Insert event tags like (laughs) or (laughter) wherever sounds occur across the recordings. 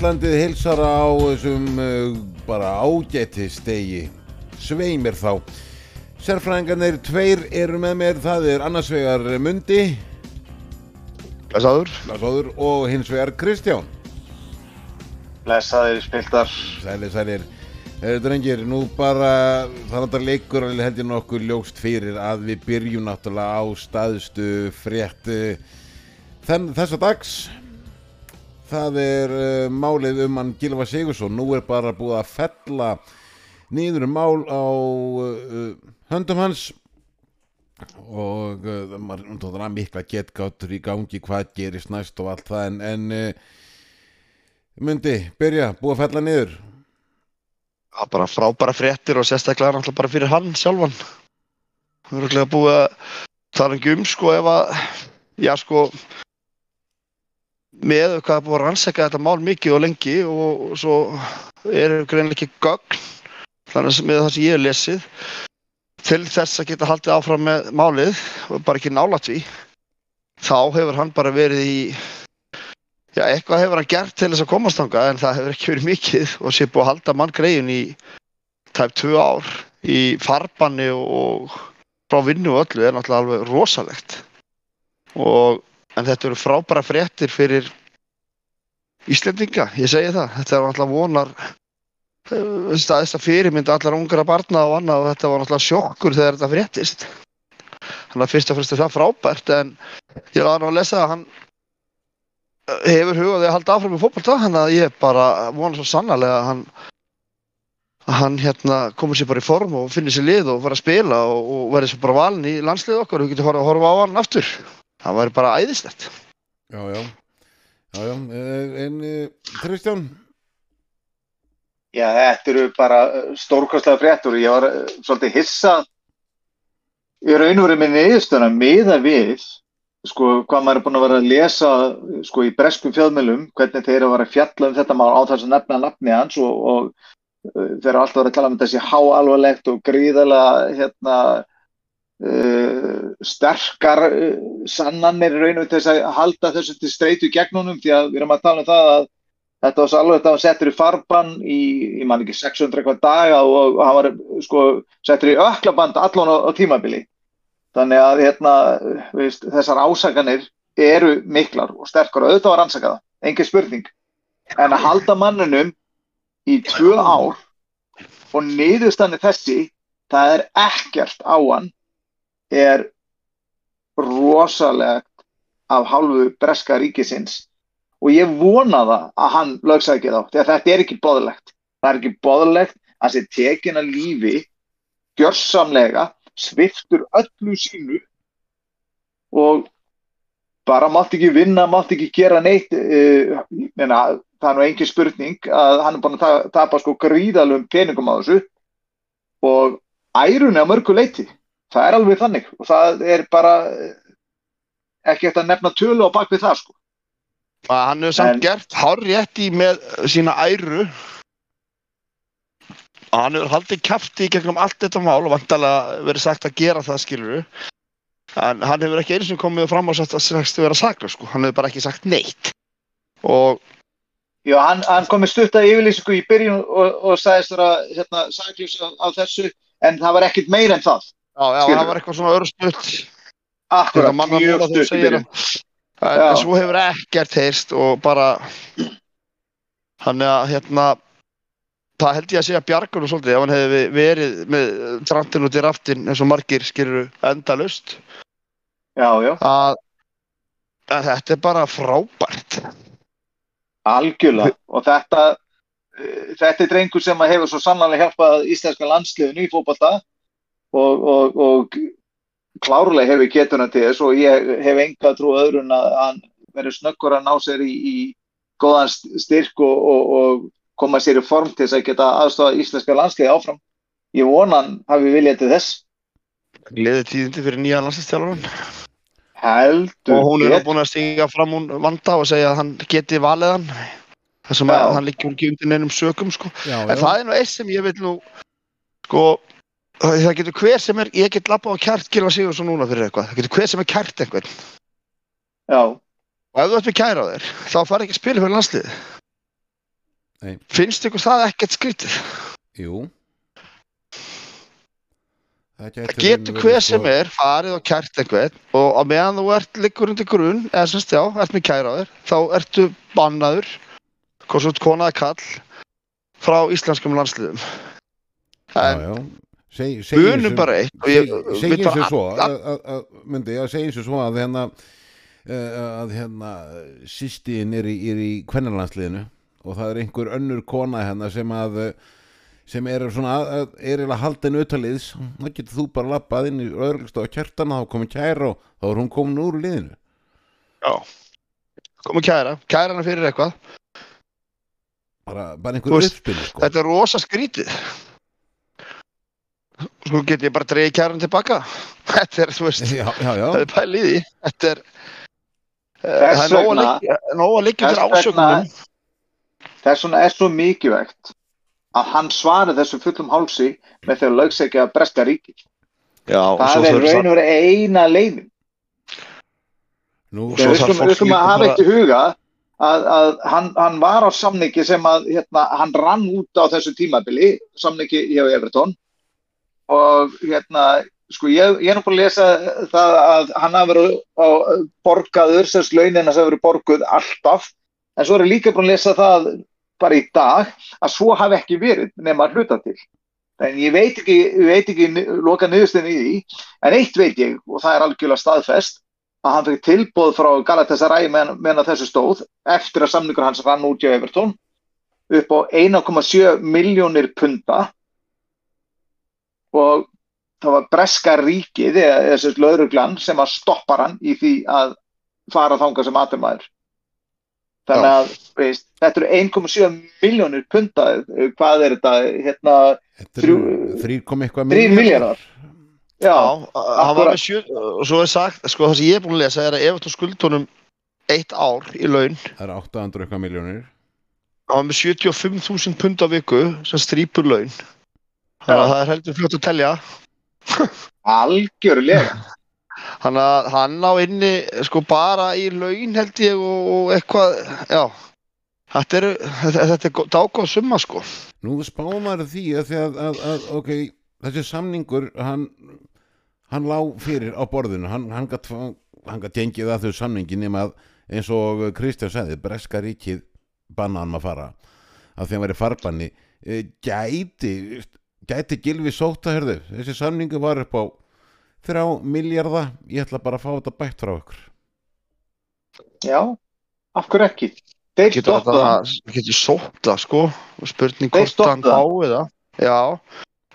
Íslandið hilsar á þessum uh, bara ágæti stegi sveimir þá. Sérfræðingarnir tveir eru með mér. Það er annars vegar Mundi. Blessaður. Blessaður. Og hins vegar Kristján. Blessaður spiltar Sælir, sælir. Drengir, nú bara þannig að leikur alveg heldur nokkuð ljóst fyrir að við byrjum náttúrulega á staðstu frétt uh, þenn, þessa dags það er uh, málið um hann Gilva Sigursson nú er bara búið að fella nýður um mál á uh, höndum hans. Og uh, maður tóður að mikla getgáttur í gangi hvað gerist næst og allt það. En, en myndi, byrja, búið að fella Það er bara frábæra fréttir og sérstaklega náttúrulega bara fyrir hann sjálfan. Við erum ekki búið að tala um sko ef að já sko með hvað er búið að rannsaka þetta mál mikið og lengi og, og svo eru greinlega ekki gögn þannig að með það sem ég hef lesið til þess að geta haldið áfram með málið og bara ekki nálat því þá hefur hann bara verið í já, eitthvað hefur hann gert til þess að komast þanga en það hefur ekki verið mikið og sé búið að halda mann greiðin í tæp tvö ár í farbanni og frá vinnu og öllu er náttúrulega alveg rosalegt. Og en þetta eru frábæra fréttir fyrir Íslendinga, ég segi það. Þetta er náttúrulega vonar þess að fyrirmynda allar ungar að barna og annað og þetta var náttúrulega sjokkur þegar þetta fréttist. Þannig að fyrst og fremst er það frábært en ég laði nú að lesa að hann hefur hugaði að halda áfram í fólkvölda þannig að ég bara vona svo sannarlega að hann hann hérna komur sér bara í form og finnir sér lið og fara að spila og, og verði svo bara valin í landslið okkar og við getum horfa á hann aftur það væri bara æðislegt. Já, já, já, já. en Kristján? Já, þetta eru bara stórkostlega fréttur og ég var svolítið hissa í raun og verið með niðurstöna miða við sko hvað maður er búin að vera að lesa sko í breskum fjöðmjölum hvernig þeir eru að vera að fjalla um þetta mál á þess að nefna nafni hans og, og uh, þeir eru alltaf að vera að tala um þessi háalvarlegt og gríðarlega hérna uh, sterkar uh, sannanir raun og þess að halda þessu til streytu gegnunum því að við erum að tala um það að þetta var alveg þetta var settur í farban í, ég man ekki 600 eitthvað daga og, og hann var sko settur í öklaband allan á, á tímabili Þannig að hérna, veist, þessar ásakanir eru miklar og sterkar og auðvitað var rannsakaða, engin spurning. En að halda mannunum í tvö ár og niðurstanni þessi, það er ekkert á hann, er rosalegt af hálfu breska ríkisins og ég vona það að hann lögsækja þá, því að þetta er ekki boðlegt. Það er ekki boðlegt að það sé tekin að lífi gjörsamlega sviftur öllu sínu og bara mátt ekki vinna, mátt ekki gera neitt uh, meina, það er nú engin spurning að hann er búin að tapa sko gríðalum peningum á þessu og ærunni á mörgu leiti það er alveg þannig. Og það er bara ekki eftir að nefna tölu á bakvið það sko. Hann hefur samt en, gert hár rétti með sína æru. Hann hefur haldið kæfti í gegnum allt þetta mál og vantalega verið sagt að gera það skiluru en hann hefur ekki eins og komið fram á sagt að það vera sakla sko, hann hefur bara ekki sagt neitt. Og Já, hann, hann komið stutt að yfirlýsingu í byrjun og, og sagðist vera hérna, saklus á, á þessu en það var ekkit meir en það Já, já, Skilur. það var eitthvað svona örstutt. Akkurat, mjög stutt í byrjun. En, svo hefur ekkert heyrst og bara hann er að hérna það held ég að segja bjargunum svolítið ef hann hefði verið með trantinn út í raftin eins og margir skiluru endalust já, já. Að, að þetta er bara frábært. Algjörlega. Og þetta þetta er drengur sem hefur svo sannlega hjálpað íslenska landsliðinu í fókbalta og, og, og klárlega hefur getuna til þess og ég hef enga trú öðrun að hann verður snöggur að ná sér í, í góðan styrk og, og koma sér í form til þess að geta aðstofa íslenska landsliði áfram. Ég vona hann hafi viljað til þess. Gleðið tíðindi fyrir nýja landslistjálfurinn. Heldur. Og hún er get... búin að stinga fram hún vanda og segja að hann geti valið hann. Það sem að hann líkjum ekki undir neinum sökum sko. Já, en já. það er nú eitt sem ég vil nú, sko, það getur hver sem er, ég get lappa á kært Gilva Sigursson núna fyrir eitthvað. Það getur hver sem er kært einhvern. Já. Og ef þú ert með kæra á þér, þá far ekki að spila fyrir landsliðið. Nei. finnst ykkur það ekkert skrítið jú Það það getur hver sem er farið og kært einhvern og á meðan þú ert liggur undir grunn eða semst já, ert með kæraður þá ertu bannaður konaði kall frá íslenskum landsliðum en Já, já Seg, segjum sem- bara eitt og ég seg- bara- sem svo að, að, að, myndi, að segjum sem svo að hérna að hérna sýstin er í, er í kvennarlandsliðinu og það er einhver önnur kona hérna sem að sem er svona er eiginlega haldin utaliðs, þá getur þú bara lappað inn í öðrugst á kjartana, þá komið kæra og þá er hún komin úr liðinu. Já, komum kæra. Kæra hana fyrir eitthvað. Bara, bara einhver uppspil sko. þetta er rosa skrítið sko get ég bara dreigið kæran tilbaka. (laughs) Þetta er, þú veist, já, já, já, það er pælið í þetta er eh, það er nóg að liggja- liggja fyrir Þess vegna- er svo mikilvægt að hann svari þessu fullum hálsi með því að lögsækja breska ríki. já, svo Það er raun og veru eina leiðin. nú Svo Við þarf skulum, að hafa eitt í huga að, að hann, hann var á samningi sem að hérna, hann rann út á þessu tímabili, samningi hjá Everton og hérna, sko ég, ég er nú búin að lesa það að hann hafi verið á borgaður, þess launina sem hafi verið borguð alltaf, en svo er ég líka búin að lesa það bara í dag að svo hafi ekki verið nema að hluta til. En ég veit ekki, ég veit ekki loka niðurstöðin í því, en eitt veit ég og það er algjörlega staðfest að hann fikk tilbúð frá Galatasaray meðan að þessu stóð eftir að samningur hans rann út hjá Everton upp á 1,7 miljónir punta og það var breska ríkið eða þessi löðruglan sem að stoppar hann í því að fara þangað sem aturmaður þannig að veist, þetta eru 1,7 miljónir punta hvað er þetta hérna, þetta er þrjú- þrýr kom eitthvað 3 miljardar já, Já, hann var Akkúrat. með sjö og svo er sagt, sko það sem ég er búin að lesa er að ef þú skuldunum eitt ár í laun það er 800 eitthvað miljónir hann var með 75.000 pund á viku sem strýpur laun. Það er heldur fljótt að telja. Algjörlega. (laughs) Þannig að hann á inni sko bara í laun held ég og, og eitthvað, já. Þetta er, þetta, þetta er dágóð summa sko. Nú spáum maður því að því að, að, að ok, þessi samningur hann, hann lá fyrir á borðinu, hann, hann gat hann gat gengið að þau samningi nema að eins og Kristján sagði, breska ríkið banna hann að fara að því hann væri farbanni. E, gæti, gæti Gilvi sóta hörðu, þessi samningu var upp á þrjá miljarda ég ætla bara að fá þetta bætt frá ykkur. Já, af hverju ekki? Þeir getur stoppa þetta getur sóta sko? Spurning hvort hann stoppa. fái það. Já,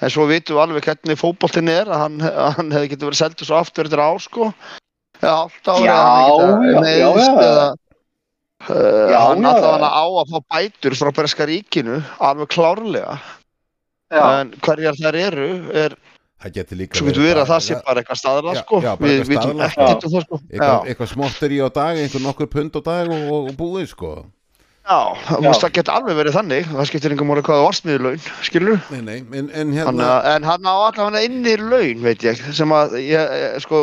en svo vitum við alveg hvernig fótboltinn er að hann, (laughs) hann hefði getur verið seldur svo aftur eftir ár sko. Eða allt ári Já, já, já, já. eða Uh, Já, hann já. allavega á að fá bætur frá Breska ríkinu alveg klárlega en hverjar þær eru er, það geti líka svo getur verið að það sé bara eitthvað staðla Já, sko. já, við eitthvað vitum ekkert um það sko. eitthvað, já, eitthvað smottir í á dag einhver nokkur pund á dag og, og, og búið sko. Já, veist, það getur alveg verið þannig. Það skiptir einhver móli hvað það var smiðurlaun skilur Nei, nei, en, en hérna en hann á allavega inni laun, veit ég, sem að ég, ég sko,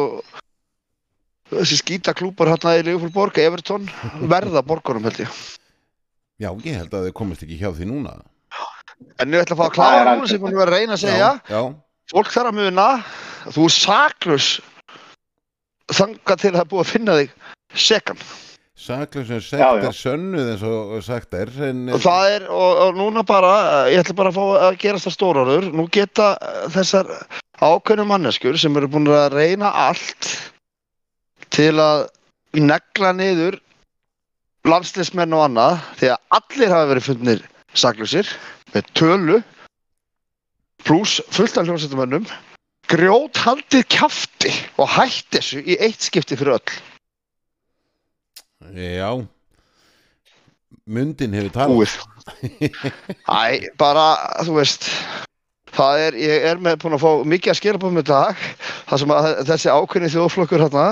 þessi skýta klúpar hérna í Leifur Borg, Everton, verða borgunum held ég. Já, ég held að þau komist ekki hjá því núna En ég ætla að fá að er klára núna sem hún verið að reyna að segja, Já, fólk þarf að muna, að þú er saklus þangað til það er búið að finna þig sekan. Já, sagt já. er sönnuð eins og sagt er en, Og það er, og, og núna bara, ég ætla bara að fá að gerast það stóraður, nú geta þessar ákveðnum manneskur sem eru búin að reyna allt til að negla niður landslismenn og annað, því að allir hafa verið fundnir saklusir með tölu pluss fullt af hljómsveitumönnum grjót haldið kjafti og hætt þessu í eitt skipti fyrir öll. Já. Mundin hefur talað. Æ, bara, þú veist það er, ég er með búin að fá mikið að skera búið með dag það sem að þessi ákveðni þjóðflokkur hérna,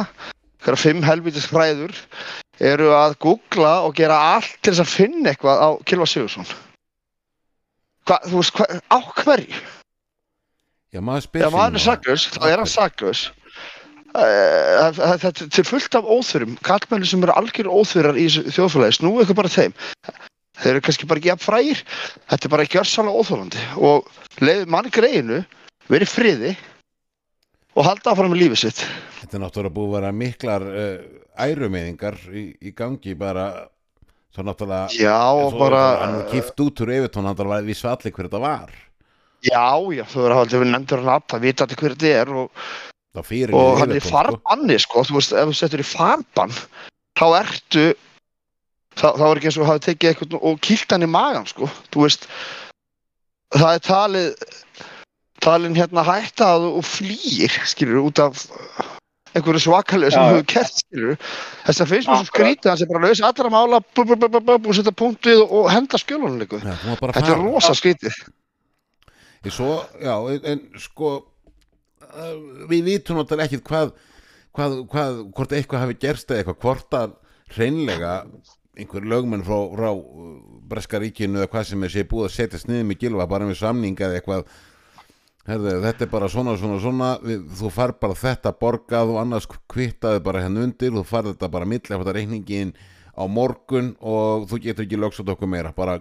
hverja fimm helvítis fræður eru að googla og gera allt til þess að finna eitthvað á Kilva Sigursson Hva, þú veist, hva, á hverju? Já, maður spyr Ef maður er saklaus, þá er hann saklaus. Eh, Þetta er fullt af óþurum kallmenni sem eru algjör óþurar í þjóðfélagi. Snúið ykkur bara að þeim. Þeir eru kannski bara ekki jafn frægir. Þetta er bara ekki örsalega óþólandi og leiði manni greinu verið friði og halda áfram með lífið sitt. Þetta er náttúrulega búið að vera miklar uh, ærumeðingar í, í gangi bara svo náttúrulega já svo bara hann var kift út úr Evertón hann var við svalli hver þetta var. Já já þú verður að aldrei nefndur hann að vita allir hver þetta er og, það og hann er í farbanni sko. Þú veist ef þú setur í farbann þá ertu þá, þá er ekki eins og hafi tekið eitthvað og kýlt hann í magan sko. Þú veist það er talið talin hérna hætta að þú flýir skilur út af einhverju svakalegu sem hefur kert skilur þess að finnst mér svo Akkurat. skrítið hann sem bara lausa allra mála bú, bú, bú, bú, bú, og setja punkt við og henda skjölunum líka. Þetta er rosa skrítið. Í Svo, já, en, en sko við vitum náttúrulega ekkit hvað, hvað, hvað hvort eitthvað hafi gerst eða eitthvað hvort að hreinlega einhver lögmenn frá, frá uh, Breska ríkinu eða hvað sem er sé búið að setja sniðið með gilva bara með samning eða eitthvað Herðu, þetta er bara svona, svona, svona. Við, þú far bara þetta borgað og annars kvittaði bara henn undir. Þú far þetta bara milli þetta reikningin á morgun og þú getur ekki lögsat okkur meira. Bara,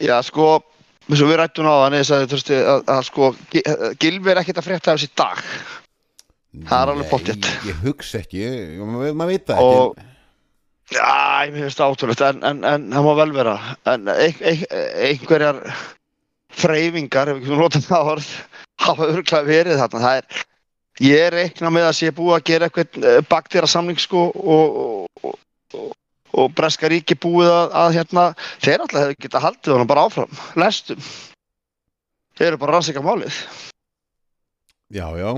Já, sko, eins og við rættum á hann að, að, að, að sko, Gi- Gylfi er ekkert að frétta þessi dag. Það er alveg Nei, pottþétt. ég hugsa ekki, ég- maður veit það ekki. Og Já, ég finnst það ótrúlegt en, en, en það má vel vera. En ein, ein, einhverjar freyfingar, ef við getum notað það orð hafa örgulega verið þarna það er, ég reikna með að sé búið að gera eitthvað baktýra samling sko og, og, og, og Breska ríki búið að, að hérna, þeir alltaf hefur getað haldið honum bara áfram, lestum þeir eru bara að rannsaka málið Já, já,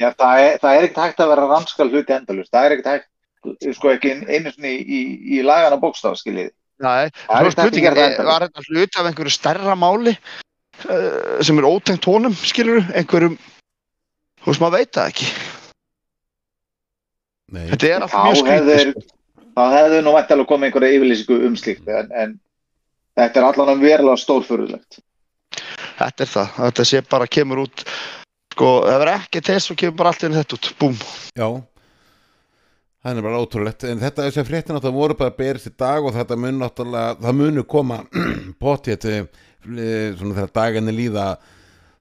Já, það er, það er ekkert hægt að vera ranskal hluti endalust. Það er ekkert hægt, sko ekki einu sinni í, í, í lagana bókstaf, skiljið. Nei, Það er ekkert hægt að spurning gera það er, endalaust. var þetta hluti af einhverju stærra máli sem er ótengt honum, skilur einhverjum, þú veist maður veit það ekki nei þetta er alltaf mjög hefur, sko. þá hefðu nú væntalega komið einhverja yfirlýsingu um slíkt, en, en þetta er allan að verulega stórfurðulegt. þetta er það, þetta sé bara kemur út sko, ef það er ekki þess og kemur bara allt inn þetta út, búm Já Það er bara ótrúlegt, en þetta þessi fréttin átt að voru bara að berist í dag og þetta mun náttúrulega, það munu koma (clears throat) potið svona þegar daginni líða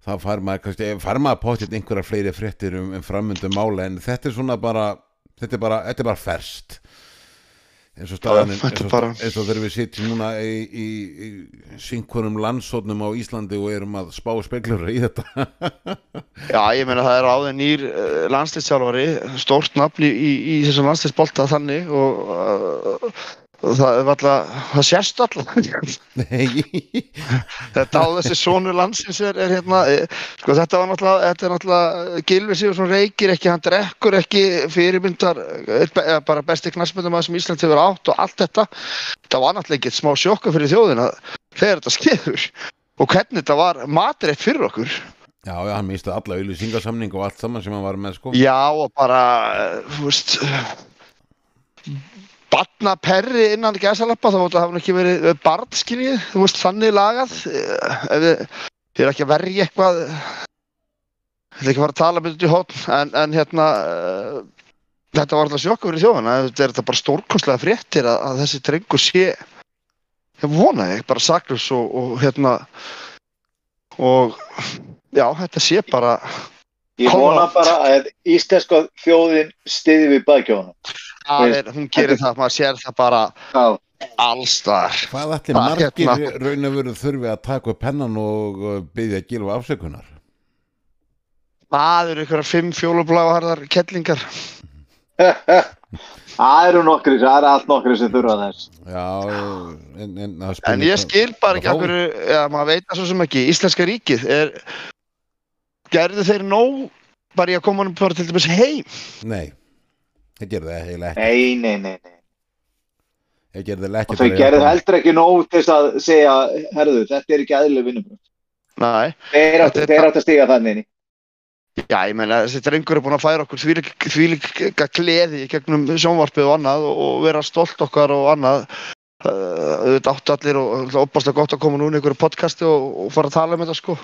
þá fær maður kannski, fær maður potið einhverja fleiri fréttir um, um framöndum mála en þetta er svona bara, þetta er bara, þetta er bara ferst eins og staðan Já, eins og, þegar við sitjum núna í, í, í synkurum landsóknum á Íslandi og erum að spá speklur í þetta. (laughs) Já, ég meina það er áður nýr uh, landslýstjálfari, stórt nafn í, í, þessum landslýstbolta þannig og uh, það er alltaf, það sést alltaf (laughs) Nei. Þetta á þessi sonur landsins er, er hérna, eh, sko þetta var náttúrulega, þetta er náttúrulega Gilvi Sigursson reykir ekki, hann drekkur ekki fyrirmyndar, eða bara besti knastmyndum sem Ísland hefur átt og allt þetta, þetta var náttúrulega ekki smá sjokka fyrir þjóðina þegar þetta skeður og hvernig þetta var matreitt fyrir okkur. Já, já, hann misti alla auðlýsingarsamning og allt saman sem hann var með sko. Já og bara, þú veist, batna perri innan gæsalappa þá það hafa nú ekki verið eh, barn skiljið, þú veist, þannig lagað. Eh, ég er ekki að verja eitthvað ég ætla ekki að fara að tala með þetta í hótt en, en hérna eh, þetta var alltaf sjokka fyrir þjóðana þetta er þetta bara stórkostlega fréttir að, að þessi drengur sé ég vona ég, bara saklus og, og hérna og já, þetta sé bara Ég vona bara að íslenska þjóðin stiði við bakjónum. Það er, hún gerir það, maður sér það bara Já, allstar. Hvað ætli Það margir hérna- raun og veru þurfi að taka upp pennan og uh, byggja gilfa afsökunar? Það eru ykkur fimm fjólubláharðar kettlingar. (laughs) það eru nokkri, það eru allt nokkri sem þurfa þess. Já, en, en, En ég skil bara ekki okkur, já, maður veit það svo sem ekki, Íslenska ríkið er, gerðu þeir nóg bara í að koma hann bara til dæmis heim? Nei, það gerði það heila ekki Nei, nei, nei, nei. Það gerði það ekki Og þau gerðu heldur ekki nóg til þess að segja, herðu, þetta er ekki aðlileg vinnum. Nei, Þeir þeir áttu að stiga þannig inn í. já, ég meina þessi drengur er búin að færa okkur þvílík gleði gegnum sjónvarpið og annað og, og vera stolt okkar og annað. Auðvitað áttu allir og auðvitað opaslega gott að koma núna í einhverju podcasti og, og fara að tala um þetta sko.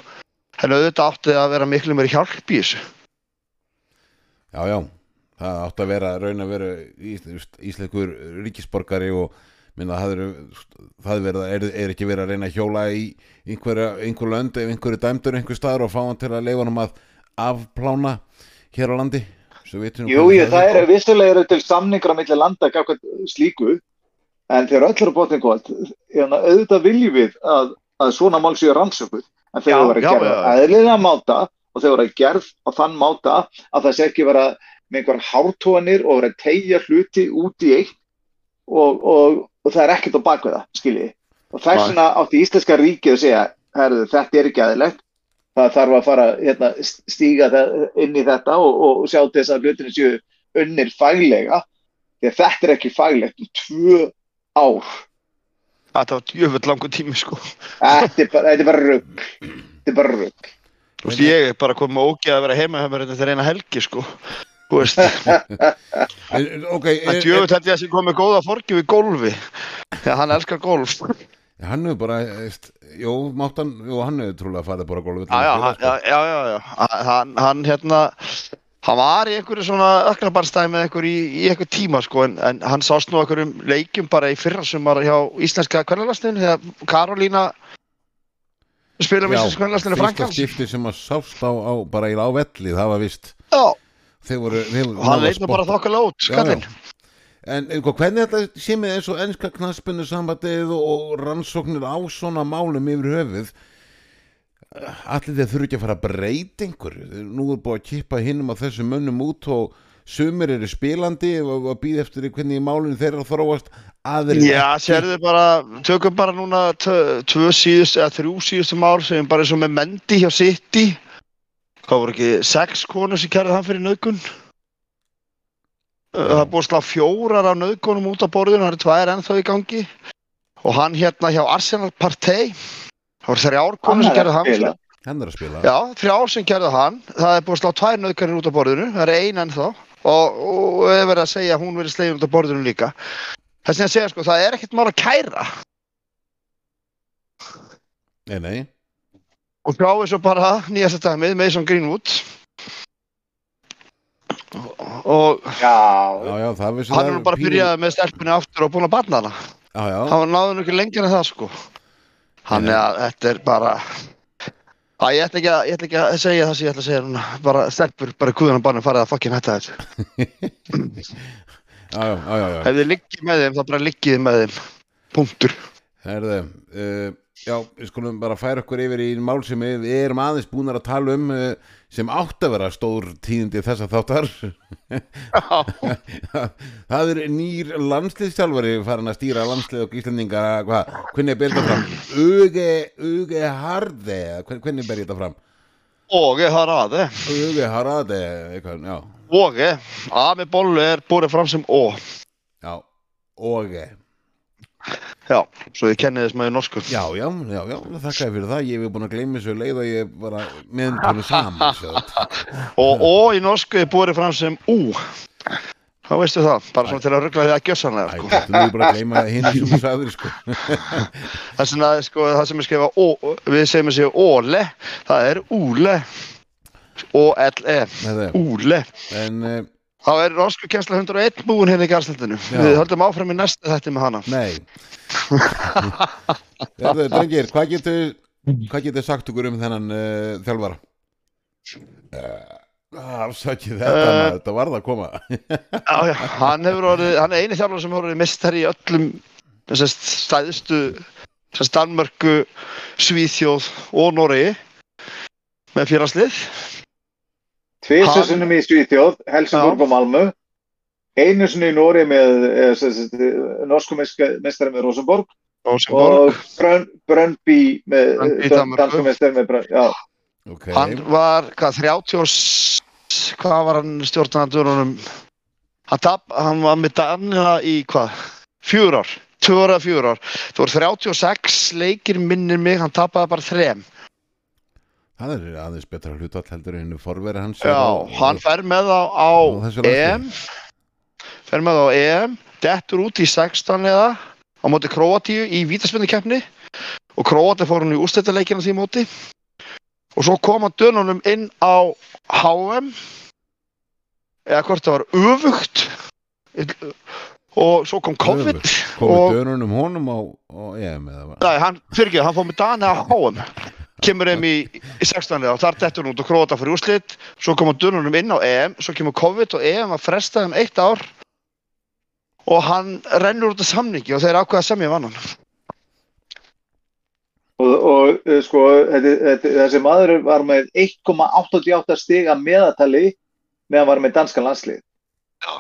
En auðvitað áttu að vera miklu meiri hjálp í þessu. Já, já, það átti að vera raun að vera ís, íslengur ríkisborgari og minna það það er, verið, er, er ekki verið að reyna að hjóla í einhverja, einhver lönd ef einhverju dæmdur einhver staðar og fá hann til að leifa hann að afplána hér á landi. Jú, jú, það er vissulega eru til samningur á milli landa slíku en þegar öll eru bóttin gott auðvitað viljum við að, að svona mál séu rannsökuð en verður já, að gera eðlilega máta og það verður að gerð á þann máta að það sé ekki vera með einhverjum hártóanir og vera að tegja hluti út í eitt og, og, og það er ekkert á bakvið það, skiljiði og þess vegna átti íslenska ríkið að segja herðu, þetta er ekki aðeinlegt það þarf að fara hérna, stíga inn í þetta og, og sjá til þess að hlutinu séu unnir faglega. Því að þetta er ekki faglegt í tvö ár Þetta var djöfull langur tími sko. þetta er bara, þetta er bara rugg þetta er bara rugg Þú veist, ég er bara komið með ógeð að vera heima hjá mér þetta er eina helgi sko. Þú veist, En, ok, það er, djöfull held ég að sem komið góða forgjöf í golfi. Þegar hann elskar golf. hann hefur bara jú, máttan, jú, hann hefur trúlega farið bara gólfið Já, já, já, já, já, já. Hann, hann hérna, hann var í einhverju svona öknabarstæði með einhver í, í einhver tíma sko, en, en hann sást nú einhverjum leikjum bara í fyrra sumar hjá íslenska kvennalastinu þegar Karolína spila um íslenska kvennalastinu fyrsta Franklands. skipti sem að sást á, á bara í á velli, það var vist Já, þeir voru, hann leit nú bara þokkalega út, Já, skallinn. En eitthvað, hvernig þetta sé með eins og ennska knaspinu sambandið og rannsóknir á svona málum yfir höfuð allir þeir þurfi ekki að fara að breyta einhverju. Nú er búið að kippa hinnum á þessum mönnum út og sumir eru spilandi og, og býð eftir hvernig málinu þeirra þróast. Aðrir Já, sérðu bara, tökum bara núna tvö síðust eða þrjú síðustu mál sem bara eins og með Mendy hjá City. Hvað voru ekki sex konur sem kærði hann fyrir nöðgun það er búið slá fjórar af nöðgunum út á borðinu, það eru tvær ennþá í gangi. Og hann hérna hjá Arsenal Partey það voru þrjár konur sem kærði hann hann er að spila. Já, þrjár sem kærði hann. Það er búið að slá tvær nöðgunir út á borðinu. Það er ein ennþá. Og, og er verið að segja að hún verið slegin út á borðinu líka. Þess að segja sko, það er ekkert mál að kæra. Nei, nei. og sjáum svo bara nýjasta dæmið Mason Greenwood. Og já, Já, já, það vissi hann það er nú bara pínu- byrjað með stelpunni aftur og búin að banna hana. Já, já, hann náði nú ekki lengur en það sko er að þetta er bara Æ, ég ætla ekki að, ætla ekki að segja það sem ég ætla að segja núna. Bara stelpur, bara kúðan barnum farið að fucking hætta þessu. (laughs) Ef þið liggið með þeim, þá bara liggið með þeim. Punktur. Herðu, uh, já, við skulum bara færa okkur yfir í mál sem við erum aðeins búin að tala um uh, sem átt að vera stór tíðindi þessa þáttar. (laughs) Það er nýr landsliðstjálfari farin að stýra landslið og Íslandinga hvað, hvernig ber þetta fram? Uge, Uge Hvern- hvernig ber þetta fram? og ég har að þið Uge eitthvað, já, og ég, að með bollu er búið fram sem ó já Oge já, svo ég kenni þess með norsku Já, já, já, já, þakka ég fyrir það Ég hef búin að gleyma þessu leið og ég bara meðnum saman sjáðu. og ó (laughs) í norsku er búið fram sem ú þá veistu það, bara svona til að ruggla því að gjössanlega sko. þú (laughs) (laughs) er bara að gleyma hinn sem þú sagðir sko. þess vegna sko, það sem er skrifa ó, við segjum að segja óle það er úle er- úle En, uh, þá er norsku kjensla 101 búin hérna í garstildinu við höldum áfram í næsta þetta með hana. Nei. (laughs) Þetta, drengir, hvað getur Hvað getur sagt okkur um þennan uh, þjálfara? Uh, Afsakið þetta, uh, þetta varð að koma. (laughs) Já, já, hann orðið, hann er eini þjálfur sem hefur mistari í öllum þessast stæðstu þessast Danmörku, Svíþjóð og Noregi með félagslið Hann- sinnum í Svíþjóð Helsingborg og Malmö. Einu sinni í Nóri með eh, sem sagt, eh, norsku mestari með Rosenborg. Rosenborg. og Brön, Brönnby með Brøndby í dan- Danmörku. dansku mestari með Brönn já, okay. hann var hvað, 30 og s- hvað var hann stjórnandurunum hann, tap, hann var með Danina í hvað fjúr ár, tvö ára fjúr ár. Það voru 36 leikir minnir mig hann tapaði bara þrem Það er aðeins betra hlutall heldur en forveri hans já, á- hann fer með á, á á. EM. Fer með á EM dettur út í 16 eða á móti Króatíu í vítaspinnukeppni og Króati fór hann í úrstættaleikina því móti. Og svo koma dönunum inn á HM eða hvort það var öfugt. Og svo kom COVID Komið dönunum honum á, EM eða? Nei, hann, fyrir ekki, hann fór með Dani á HM kemur þeim í, í 16. og þar dettur hann út og króta fyrir úrslit svo koma Dununum inn á EM svo kemur COVID og EM að fresta þeim eitt ár og hann rennur út af samningi og þeir ákveða semja vannan Og, og eh, sko, þetta, þetta, þessi maður var með 1,88 stig að meðatali meðan var með danska landslið. Já.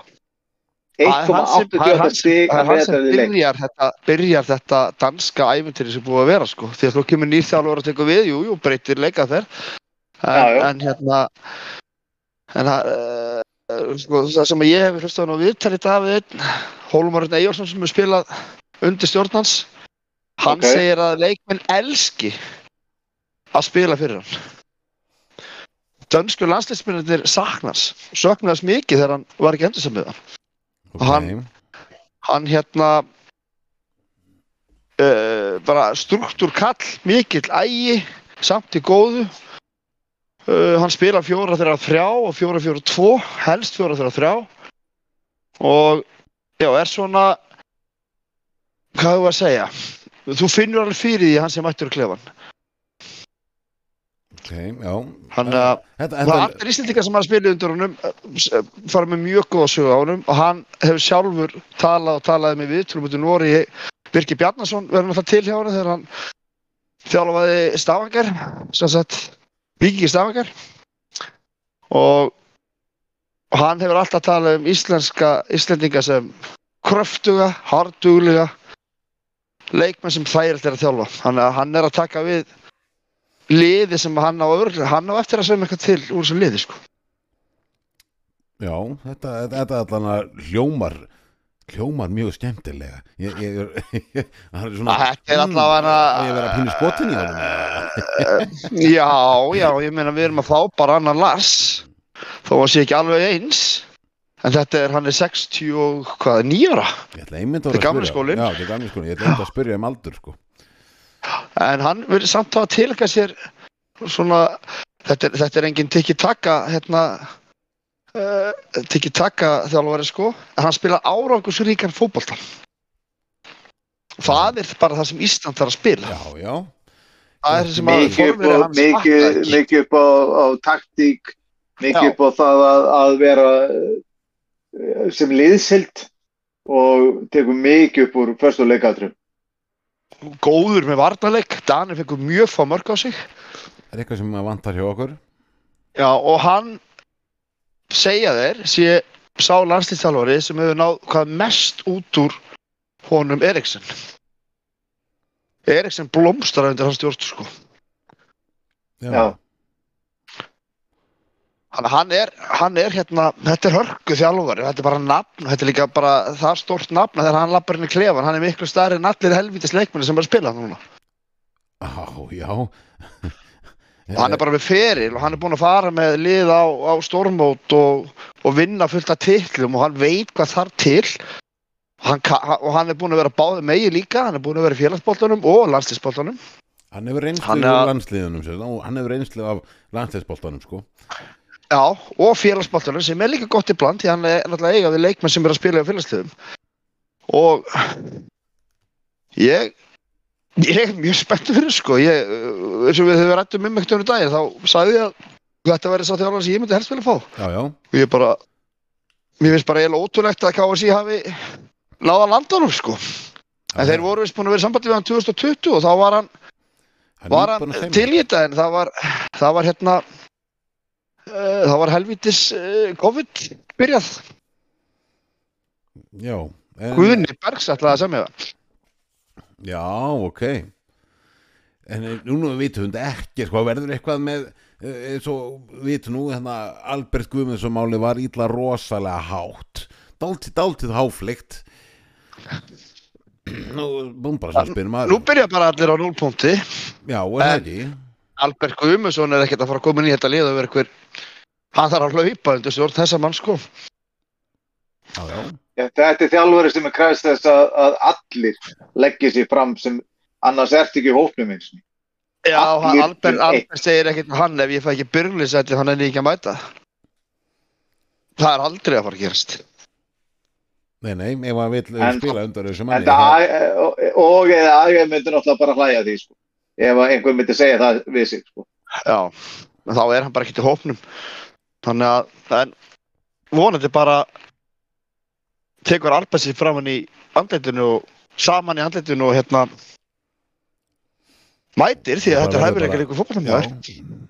1,88 hann sem- stig það er hann sem byrjar þetta, byrjar þetta danska æventýri sem búið að vera sko. Því að þú kemur nýr þjálfur að teka við, jú, jú, breytir leikað þér en, en hérna en það uh, sko, það sem ég hef hlustað á viðtali Davíð einn, Hólmarinn Eyjólfsson sem er spilað undir stjórnans hann Ok. segir að leikmenn elski að spila fyrir hann. Dönsku landsleismennir saknars söknast mikið þegar hann var ekki endur sem við hann hann- hann hérna uh, bara struktúr kall mikill ægi samt í góðu. Uh, hann spila fjóra þeirra þrjá og fjóra fjóra tvo helst fjóra þeirra þrjá. Og já, er svona hvað hefur að segja? Þú finnur alveg fyrir því að hann sem mættur í klefan Ok, já. hann að Þetta, Það er þetta, íslendingar sem har spilið undir honum eh, fara með mjög góða sögu á honum og hann hefur sjálfur talað og talaði með viðtrúum út í Nóri Birki Bjarnason verður náttúrulega til hjá honum þegar hann þjálfaði sagt Víkingi Stavanger. Og hann hefur alltaf talað um íslenska íslendinga sem kröftuga, harduglega leikmenn sem þægilegt er að þjálfa. Þannig að hann er að taka við liði sem hann á hann á eftir að segja eitthvað til úr þessu liði sko. já, þetta, þetta allan að hljómar hljómar mjög skemmtilega ég, ég, ég, (laughs) það er svona Þetta er allavega ég verið að pínu skotin í eða? (laughs) Já, já, ég meina við erum að fá bara annan Lars þó að sé ekki alveg eins en þetta er, hann er 60 og hvað, 9 ára Þetta er gamli er skólinn, ég ætla einmitt að spyrja um aldur sko. En hann verður samt að tilka sér svona þetta er, þetta er engin tiki-taka hérna uh, tiki-taka þjálfari sko. En hann spila árangursríkan fótbolta það er bara það sem Ísland þarf að spila. Já, já, það er sem að Mikið upp formverjar á- hans mikið- mikið upp á, á taktík, mikið Já. upp á það að, að vera eh, sem liðsild og tekur mikið upp úr förstu leikadrum. Góður með varnarleik. Danir fengur mjög fá mörg á sig. Það er eitthvað sem vantar hjá okkur. Já, og hann segja þeir sé sá landslýstjálfari sem hefur náð hvað mest út úr honum Eriksen. Eriksen blómstrar undir hans stjórn sko. já, Já. Hann er, hann er hérna, þetta er hörku þjálfari, þetta er bara nafn, þetta er líka bara það stórt nafn að þegar hann lappar í klefan, hann er miklu stærri en allir helvítis leikmenni sem er að spila núna. já, já. Og hann er bara með feril og hann er búinn að fara með lið á, á stórmót og, og vinna fullt af titlum og hann veit hvað þarf til og hann, og hann er búinn að vera báði megi líka, hann er búinn að vera í félagsboltanum og landslýsboltanum. hann hefur reynslu Hann af og hann hefur reynslu af landsliðsboltanum sko. Já, og félagsboltanum sem er líka gott í bland því hann er náttúrulega eiga við leikmenn sem er að spila í félagsliðum. Og ég, ég er mjög spenntur fyrir sko, ég, uh, eins og við höfum rættum um ekkert um daginn, þá sagði ég að þetta væri sá þjálfari sem ég myndi helst vilja fá. já, já, og ég bara mér finnst bara eiginlega ótrúlegt að KSI hafi náða landanum sko. En þeir voru vist búin að vera sambandi við hann 2020 og þá var hann, Hann var hann til í þetta en það var, það var hérna uh, það var helvítis uh, COVID byrjað. Já, en, Guðni Bergs ætlaði að semja það. Já, ok. En eh, núna vitum við ekki sko, verður eitthvað með eh, eins og vitum nú hérna, Albert Guðmundsson máli var ítla rosalega hátt. Dálítið, dálítið háflikt nú, Nú byrja bara allir á 0 punkti. Já, er það ekki? Albert Guðmundsson er ekkert að fara að koma inn í þetta lið og vera hver hann þarf að hlaupa undir stjórn þessa mann sko já, já, Þetta er þjálfari sem er kræst þess að, að allir leggja sér fram sem annars ert ekki í hópnum eins og. Já, Albert, til. Albert segir ekkert með hann ef ég fæ ekki byrjulisæti hann er ekki að mæta það er aldrei að fara að gerast Nei, nei, ef hann vill En- spila undan þessu manni það, og, og eða Agir myndi náttúrulega bara hlæja að því, sko. Ef að einhver myndi segja það við sig, sko. Já, en þá er hann bara ekki í hópnum þannig að það er vonandi bara tekur Arbæsi fram hann í andleitinu og saman í andleitinu og hérna mætir því að þetta er hæfileikar ykkur Já,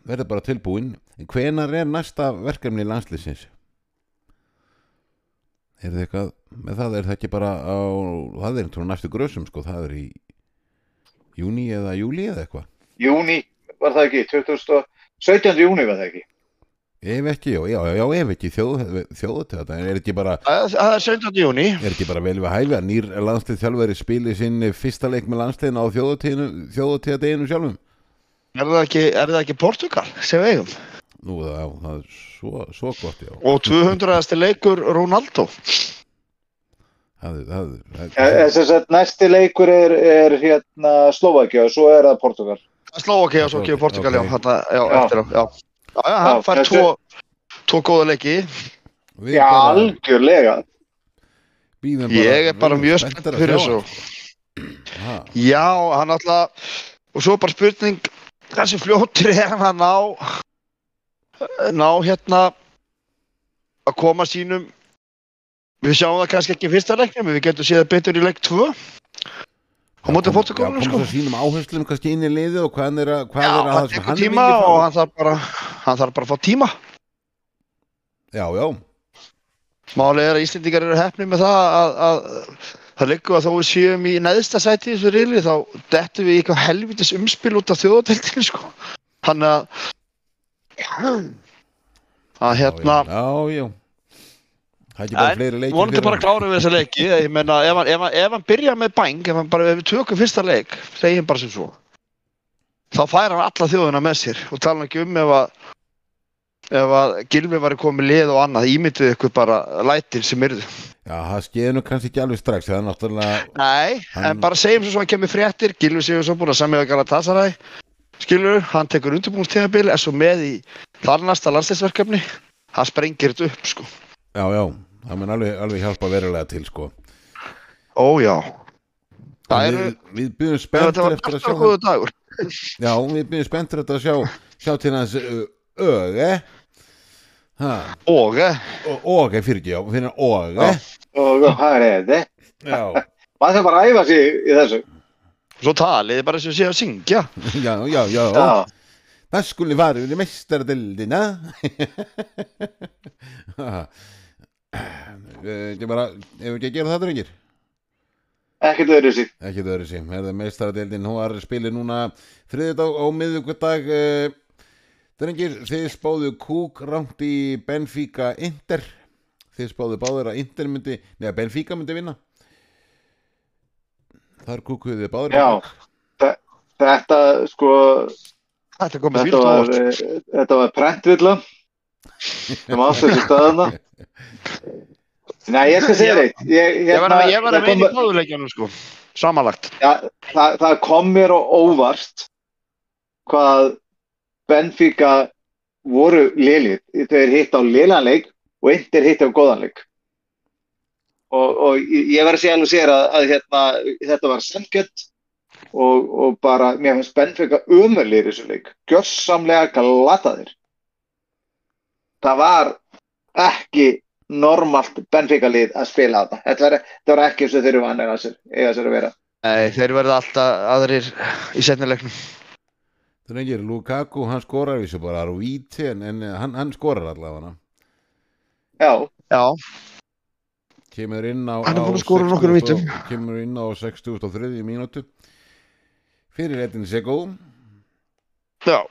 verður bara tilbúin En hvenar er næsta verkefni landslýsins? Er það eitthvað með það, er það ekki bara á það er eitthvað næstu grösum sko, það er í júni eða júli eða eitthvað Júni, var það ekki? 2000, 17. júni var það ekki? Ef ekki, já, já, já, ef ekki þjóð, þjóðutöða, en er ekki bara Það er 17. júni er ekki bara vel við hæfi að nýr landslið þjálfari spili sinn fyrsta leik með landsliðin á þjóðutöða deginu sjálfum er það ekki, er það ekki Portugal sem eigum Nú, það, það er svo, svo gott, já og 200. leikur Ronaldo Það, það, það, Þess að næsti leikur er, er hérna Slovakia og svo er það Portugal. Slóaki og svo kemur Portugal já, Ok. þarna, já, Já. eftir á já. Já, já, hann fær tvo, tvo góða leiki. Við Já, bara algjörlega. bíðum ég er bara mjög spennt fyrir þessu. Já, hann alltaf og svo bara spurning hversu fljótur er hann að ná ná hérna að koma sínum við sjáum það kannski ekki í fyrsta leiknum en við getum séð það betur í leik 2 á móti Já, fótagólunum koma sko svo sínum áherslum kannski inn í liðið og hvað hann er að hvað Já, er að hann það sem tekur hann tíma vilji fá. og hann þarf bara hann þarf bara að fá tíma Já, já, Málið er að Íslendingar eru hefni með það að, að það liggur að þó við séum í neðsta sæti þessu reyli þá dettum við eitthvað helvitis umspil út af þjóðadeildinu sko. Þannig að að hérna já, já Það er ekki bara fleiri leikir vonandi fyrir bara hann. klárum við þessa leiki. Ég meina ef hann, ef hann, ef hann byrja með bæng ef, hann bara, ef við tökum fyrsta leik segjum bara sem svo þá fær hann alla þjóðina með sér. Og tala ekki um ef að ef að Gilvi var komið lið og annað ímyndið ykkur bara lætin sem yrðu. Já, það skeiði nú kannski ekki alveg strax Það er náttúrulega Nei, Hann- en bara segjum svo svo hann kemur fréttir. Gilvi Sigur svo búin að samja að Galatasaræ skilur, hann tekur undirbúinnstíðabil er svo með í þarnasta landsleisverkefni hann sprengir þetta upp sko. Já, já, það mun alveg, alveg hjálpa verulega til sko. Ó já, það En eru við, við byrjum spenntur eftir að sjá (laughs) Já, við byrjum spenntur eftir að sjá sjá til hans öge Ha, og eh, óge fyrir ekki, já, fyrir óge. Og hvað er þetta? Já, (laughs) Maður þarf bara að æfa sig í þessu. svo talið bara sem sé að syngja. (laughs) Já, já, já, Já. Það við mestardildina Ekki bara Ef ekki að gera það drengir? Ekkert öðru. Ekki það öðru sem Er það mestardildin Hún var spilið núna þriðjudag á miðvíkudag uh, Drengir, þið spáðu kúk rámt í Benfica Inter. Þið spáðu báður að Inter myndi Nei, að Benfica myndi vinna. Þar kúkuðu þið báður á Já. Þetta, sko, Þetta komið þetta var, eh, var prentvilla sem átti þessu staðana. Nei, ég skal segja þeitt. Ég, Ég var hérna, að, ég var að það meina í báðuleikjanum sko Samanlagt Já, það, það kom mér á óvart hvað Benfica voru liðlið. Þeir hitt á liðlanleik og eindir hitt á góðanleik. Og, og ég ég verð að segja alveg sér að, að hérna, þetta var samkjönd og, og bara, mér finnst Benfica umverlir í þessu leik. Gjörsamlega glataðir. Það var ekki normalt Benfica lið að spila þetta. Þetta var, þetta var ekki eins og þeir eru vanlega að sér, að vera. Nei, þeir verða alltaf aðrir í setnileiknum Drengir, Lukaku, hann skorar þessu bara á víti en, en hann, hann skorar allavega Já, Já, kemur inn á, er á að á nokkrum 60 vítum. kemur inn á 63. mínútu fyrir Edin Sego já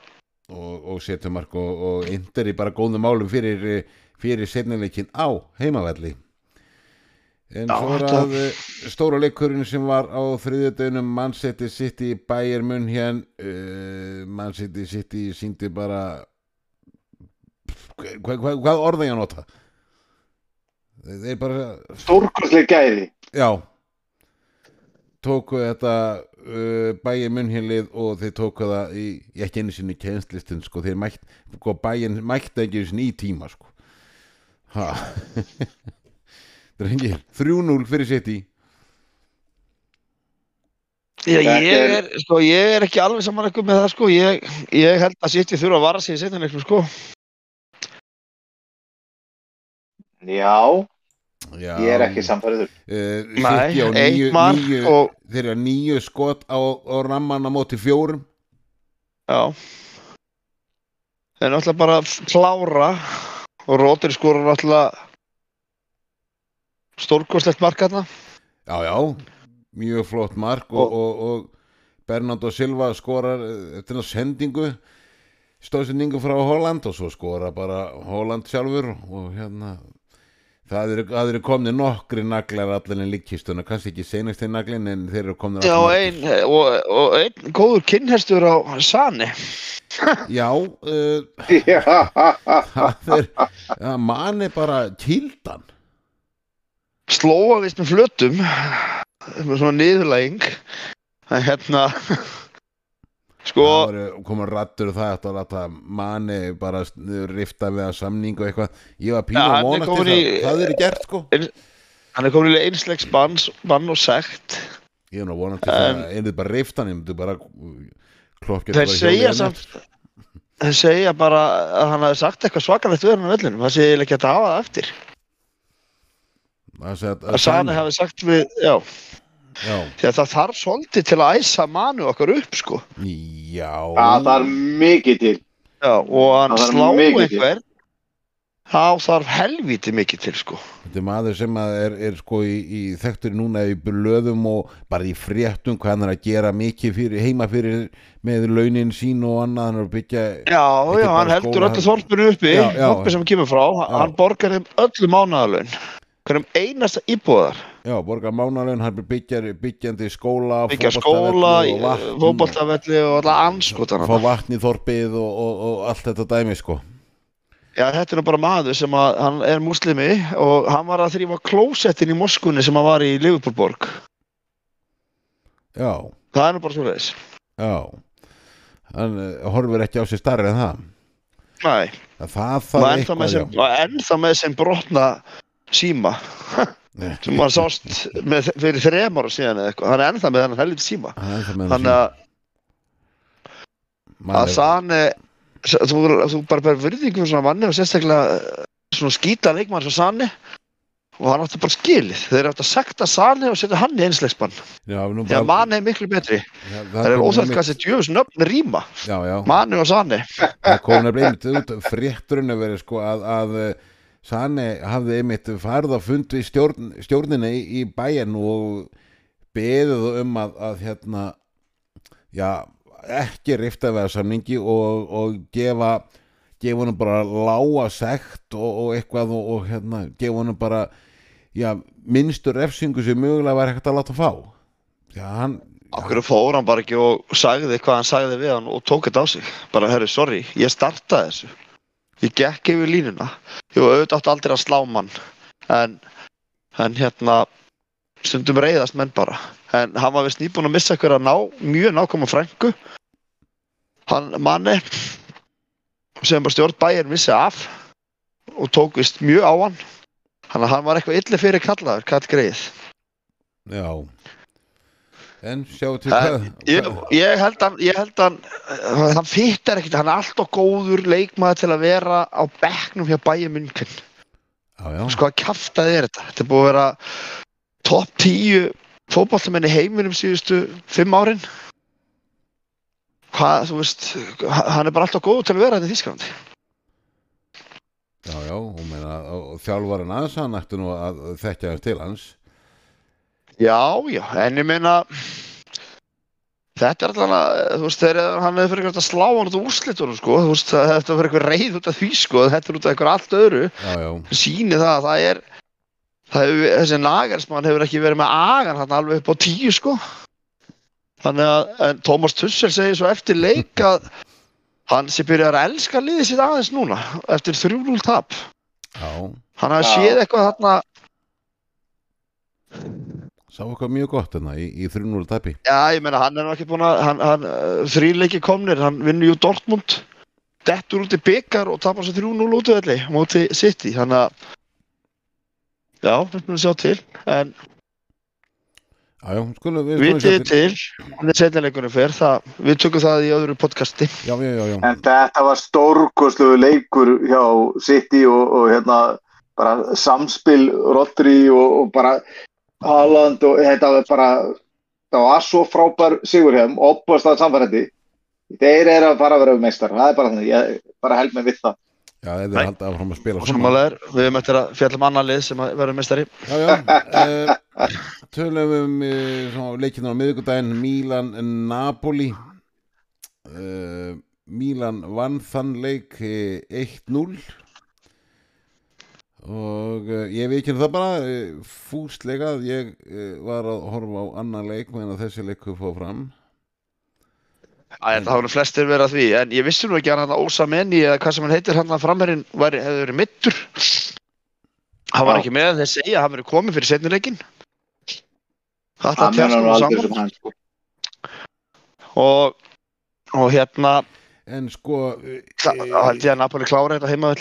og, og setur mark og, og Inter í bara góðum málum fyrir, eh, fyrir setnileikin á heimavelli. En Já, svo er að eh, stóra leikurinn sem var á þriðjudöginum Man City City Bayern München uh, Man City City síndi bara hvað hva, hva orða ég að nota? Þeir bara stórkostlega gæði. Já. Tóku þetta uh, bæin munnhjörlið og þeir tóku það í, í ekki einu sinni kjenslistin sko, þeir mætt, sko, bæin mætti ekki einu sinni í tíma sko ha. (laughs) drengir, 3-0 fyrir City Já, Þetta ég er- sko, ég er ekki alveg saman eitthvað með það, sko. Ég, ég held að City þurfa að vara sig í setjum eitthvað, sko. Já, Já, ég er ekki samfæriður. þeir eru nýju skot á, á ramman á móti fjórum já. Það er náttúrulega bara klára og Róttir skora náttúrulega stórkostlegt mark hérna. Já, já, mjög flott mark og, Og- og, og Bernardo Silva skorar eh, eftir að sendingu stóðsendingu frá Holland og svo skora bara Holland sjálfur og hérna það eru, það eru komni nokkri naglar allir en líkkistuna, kannski ekki senast einn naglin en þeir eru komni Já, ein, og, og einn góður kynherstur á Sani. (laughs) Já, uh, Já, það er ja, manni bara kildan Slóa vist með flötum, með svona niðurlæging. En hérna, sko, komið rattur og það átti að láta manni bara rifta við að samningu eitthvað ég var hann er vonast til það, það eru gert sko hann er komin í einslegs bann, og sekt. Ég er nú vonandi til það, einnig bara rifta hann, ég myndi bara klopp Þeir segja samt, þeir segja bara að hann hafi sagt eitthvað svakalegt við hann á vellinum. Það sé eiginlega ekki að hafa það eftir. Það segja Að Sani hafi sagt við, já, það þarf svolítið til að æsa manu okkar upp, sko. já það er mikið til. Já, og hann þarf slá einhver, þá þarf helviti mikið til, sko. Þetta er maður sem að er, er sko í, í þekktur núna í blöðum og bara í fréttum hvað hann er að gera mikið fyrir, heima fyrir með launin sín og annað hann er að byggja Já, já, hann heldur öllu þorpinu uppi, Já, já. þorpi sem hann kemur frá, Já. hann borgar þeim öllu mánaðalun, hverjum einasta íbúðar, Já, borga mánalön, hann byggjar, byggjandi skóla byggja fótboltavelli skóla, fótboltavelli og alla anskotan Fá vatn í þorpið og, og, og allt þetta dæmi sko. Já, þetta er nú bara maður sem að, hann er muslimi og hann var að þrýfa klósettin í Moskunni sem hann var í Liverpoolborg. Já, Það er nú bara svo leiðis. já. Hann uh, horfir ekki á sig starri en það. Nei, Það það og ennþá með, með sem brotna síma. (laughs) sem maður sást með, fyrir þrem ára síðan eða eitthvað. Hann er ennþá með síma. Hann er ennþá með Þannig að, að Sani, þú, þú bara ber virðingu fyrir svona manni og sérstaklega eh, svona skýta leikmann svo Sani og hann átti bara skilið. Þeir átti að sekta Sani og setja hann í einslegsbann. Já, nú Því að Mani er miklu betri. Já, Það er óþægt hvað þessi djöfus nöfn rýma. Mani og Sani. það kom nefnilega einmitt út frétturinn að vera sko að, að Sani hafði einmitt farið á fund við stjórn, stjórnina í, í bæjan og beðið um að, að hérna já, ekki rifta við að samningi og, og gefa gefa honum bara lága sekt og, og eitthvað og, og hérna gefa honum bara já, minnstur refsingu sem mögulega var ekkert að láta fá já, hann Okkur fór hann bara ekki og sagði hvað hann sagði við hann og tók þetta á sig. Bara, herru, sorry, ég startaði þessu. Ég gekk yfir línuna. Jú, auðvitað átti aldrei að slá mann. En, en hérna, stundum reyðast menn bara. En hann var vist nýbúin að missa ykkur að ná, mjög nákvæma frængu. Hann, manni, sem bara stjórn bæjar missi af og tók vist mjög á hann. Hann var eitthvað illi fyrir kallaður, kall greið. já en sjáu til hvað Ég, ég held hann, ég held uh, hann fittar ekkert, hann er alltaf góður leikmaður til að vera á bekknum hjá já, já, Sko að kjaftaði er þetta. Þetta er búið að vera topp 10 fótballtamenn í heiminum síðustu 5 árin. Hvað, þú veist, hann er bara alltaf góður til að vera þetta í Þísklandi. Já, já, og, meina, og þjálfarinn aðeins hann ætti nú að þekkja þess til hans Já, já, en ég meina, þetta er alltaf, þú veist, þegar hann hefur fyrir eitthvað að slá hann út úr úrslitunum, sko, þú veist, þetta er fyrir eitthvað reyð út af því, sko, þetta er út af eitthvað allt öðru. Já, já, síni það að það er það hefur, þessi nagarsmann hefur ekki verið með agan hann alveg upp á tíu sko. Þannig að en Tómas Tussel segir svo eftir leik (laughs) að hann sé byrjar að elska liðið sitt aðeins núna eftir 3-0 tap. Já. Hann hafi séð eitthvað þarna Sá eitthvað mjög gott hérna í, í 3-0 tapi? Já ég meina hann er nú ekki búin að hann, hann, uh, þríleiki komnir, hann vinnur jú Dortmund. Dettur út í byggar og tapar svo 3-0 útvöldi móti City þannig að Já, við skulum sjá til en Já, já, skulum við vitið sjá til. hvernig setnileikunum fer það, við tökum það í öðru podcasti. Já, já, já, já. En þetta var stórkoslu leikur hjá City og, og hérna bara samspil Rodri og, og bara Haaland og þetta var bara það var svo frábær Sigurheim opast að samfærandi þeir eru að fara að vera meistar, það er bara þannig ég bara held mig við það. Já, ef Nei. þið halda áfram að spila og samanlegar, við höfum eftir að fjalla um annan lið sem að verður mestari Já, já, uh, tölum um uh, leikinu á miðvikudaginn Milan-Napoli uh, Milan vann þann leik eh, 1-0 og uh, ég veit ekki það bara uh, fúslega að ég uh, var að horfa á annan leik meðan að þessi leiku fóð fram. Æ, það hafa flestir verið að því, en ég vissi nú ekki að hann Ósa Menni eða hvað sem hann heitir hann að framherinn væri, hefði verið mittur hann var ekki með þeir segja að hann verið komið fyrir setnileikin það það er menar nú aldrei tjast sem hann sko. og, og hérna en sko það held ég að Napoli klára þetta heima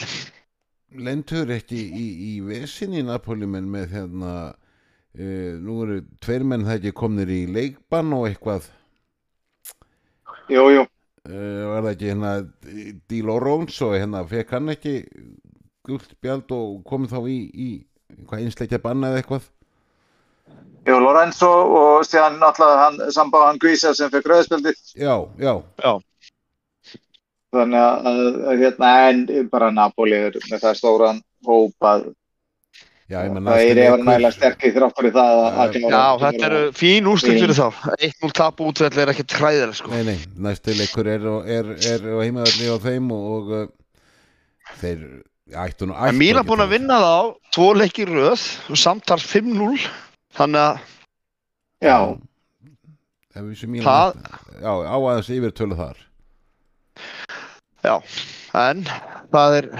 lendur ekki í, í vesinni Napoli menn með hérna uh, nú eru tveir menn það ekki komnir í leikbann og eitthvað. Jú, jú, uh, var það ekki hérna Díl Óróns og hérna fekk hann ekki gult spjald og komið þá í, í hvað einsleikja banna eða eitthvað? Jú Lorenzo og síðan náttúrulega hann sambáð hann Guisa sem fekk rauðspjaldi já, já, þannig að, að, að hérna en bara Napoli er með það stóran hóp að já, það er eða nægilega sterkir þrátt fyrir það að, að já, þetta eru fín úrslit fyrir þá. 1-0 tap útveld er ekki træðileg sko. Nei, nei, næstu leikur er, er, er á þeim og, og uh, þeir ættu nú ættu ekki búin að vinna þá tvo leikir í röð og samtals 5-0 þannig að já, Það- ætti- Já, á aðeins yfir tölu þar en það er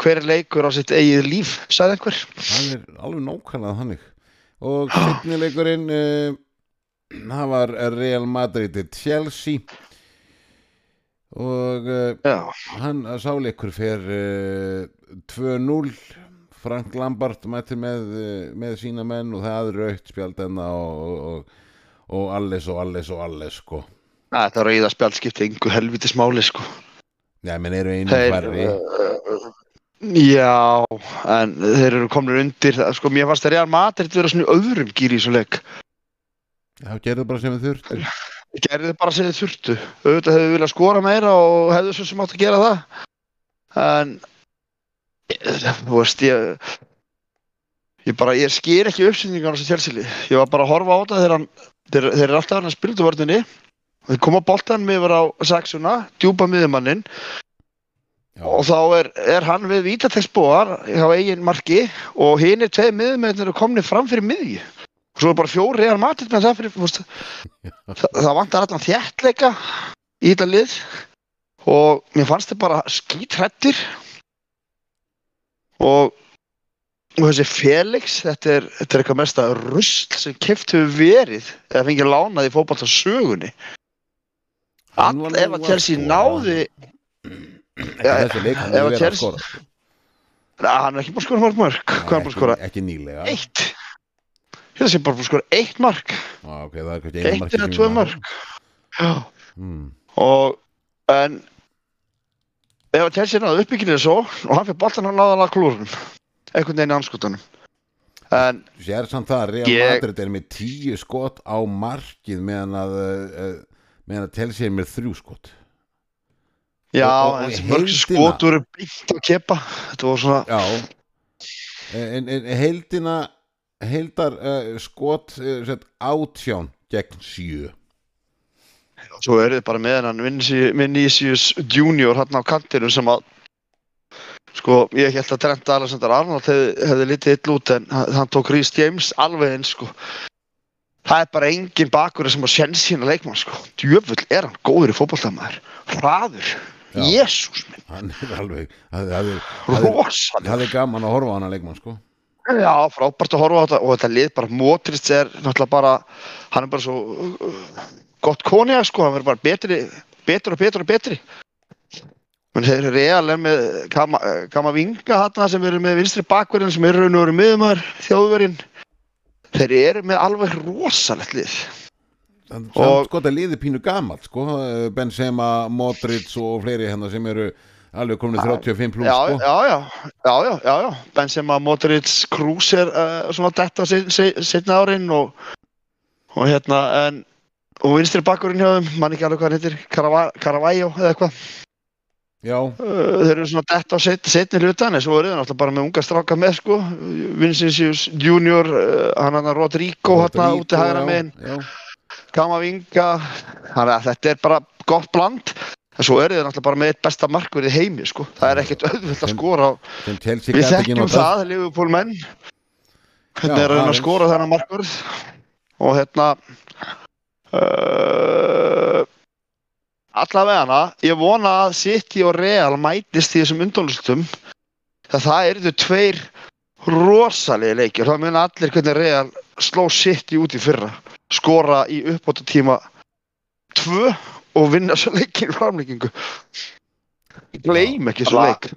hver leikur á sitt eigið líf sagði einhver? Það er alveg nákvæmlega þannig. Og setni leikurinn uh, Það var Real Madrid til Chelsea. Og uh, já, hann sáleikur fer uh, 2-0 Frank Lampard mætti með, með sína menn og það er raukt spjald enna og, og, og, og alles og alles og alles sko. Æ, þetta rauða spjald skipti engu helvitis máli sko Já, menn eru einu Þeir, hverri uh, Já, en þeir eru komin undir það, sko, mér fannst að Real Madrid vera svona í öðrum gýri í svo leik. Já, gerðu bara sem við þurftum Ég gerði bara sem þið þurftu. Auðvitað hefðu viljað skora meira og hefðu svo sem átt að gera það. En ég- þú veist ég ég bara, ég skýr ekki uppsýningar á þessu tjálsili, ég var bara að horfa á þetta þegar þeir, þeir eru alltaf hann að spila út vörðinni þeir koma boltanum yfir á sexuna, djúpa miðjumannin og þá er, er hann við vítateksbóar hjá eigin marki og hinn er tveið miðjumennir eru komni fram fyrir miðju. Og svo er bara fjóri real matið með það fyrir veist, það, það vantar allan þjættleika í þetta lið. Og mér fannst þið bara skítrættir. Og, og þessi Felix þetta er, þetta er eitthvað mesta rusl sem keft hefur verið eða fengið lánað í fótbolta sögunni. Hann All, ef að Chelsea náði ef að Chelsea- hann er ekki búin að skora mörg mörg hvað er hann búin að skora? Ekki, nýlega. Eitt. Hérna sé bara búin að skora eitt mark. Á, ok, það er kannski einu Eitt eða tvö mörg Já. Mm. Og En Ef að Chelsea náðu uppbygginni svo Og hann fyrir boltan hann náða hann að klúrunum Einhvern veginn í anskotanum En Sér samt það að Real Ég- Madrid er með tíu skot á markið meðan að uh, meðan að Chelsea er með þrjú skot. Já, en þessi mörg skot voru byggt að kepa. Þetta var svona Já. En, en heildina heildar uh, skot uh, átján gegn sjö. Svo er þið bara með Vinci- Vinicius Junior hann á kantinu sem að sko, ég held að Trent Alexander Arnold hefði, hefði litið ill út en hann, hann tók Rhys James alveg eins sko það er bara engin bakur sem að sjenn sína leikmann sko. Djöfull er hann góður í fótballtamaður hraður, jésús minn. Hann er alveg það er, er, er gaman að horfa á hana leikmann sko. Já, frábært að horfa á þetta og þetta lið bara Motrist er náttúrulega bara hann er bara svo uh, gott konja sko, hann verður bara betri betur og betur og betri. Menn þeir eru real er með Kama, Kama Vinga hann sem eru með vinstri bakverðin sem eru raun og veru miðumar þjóðverðin þeir eru með alveg rosalegt lið. Og- sko þetta liði pínu gamalt sko, Benzema, Modric og fleiri hérna sem eru alveg komin 35 pluss sko. já, já, já, já, já, Benzema, Modric, Kroos er uh, svona detta setna árin og, og hérna, en, og vinstri bakkurinn hjá þeim, mann ekki alveg hvað hann heitir, Carava- Caravaggio eða eitthvað, Já, uh, þeir eru svona detta á set, setni hlutan, en svo eru þeir náttúrulega bara með unga stráka með, sko, Vinicius Junior, uh, hann hann Rodrigo, hann Rodrigo, úti hægra já. Kamavinga, að þetta er bara gott bland. En svo eru þeir náttúrulega bara með eitt besta markverð í heimi, sko. Það er ekkert auðvelt að skora Við þekkjum það, Liverpool menn Já, er að reyna að skora þennan markvörð. Og hérna uh, allavega hana ég vona að City og Real mætist í þessum undólustum það það eru þau tveir rosalegi leikir, það muna allir hvernig Real sló City út í fyrra skora í uppbóta tíma tvö og vinna svo leikin í framleikingu ég gleym ekki svo leik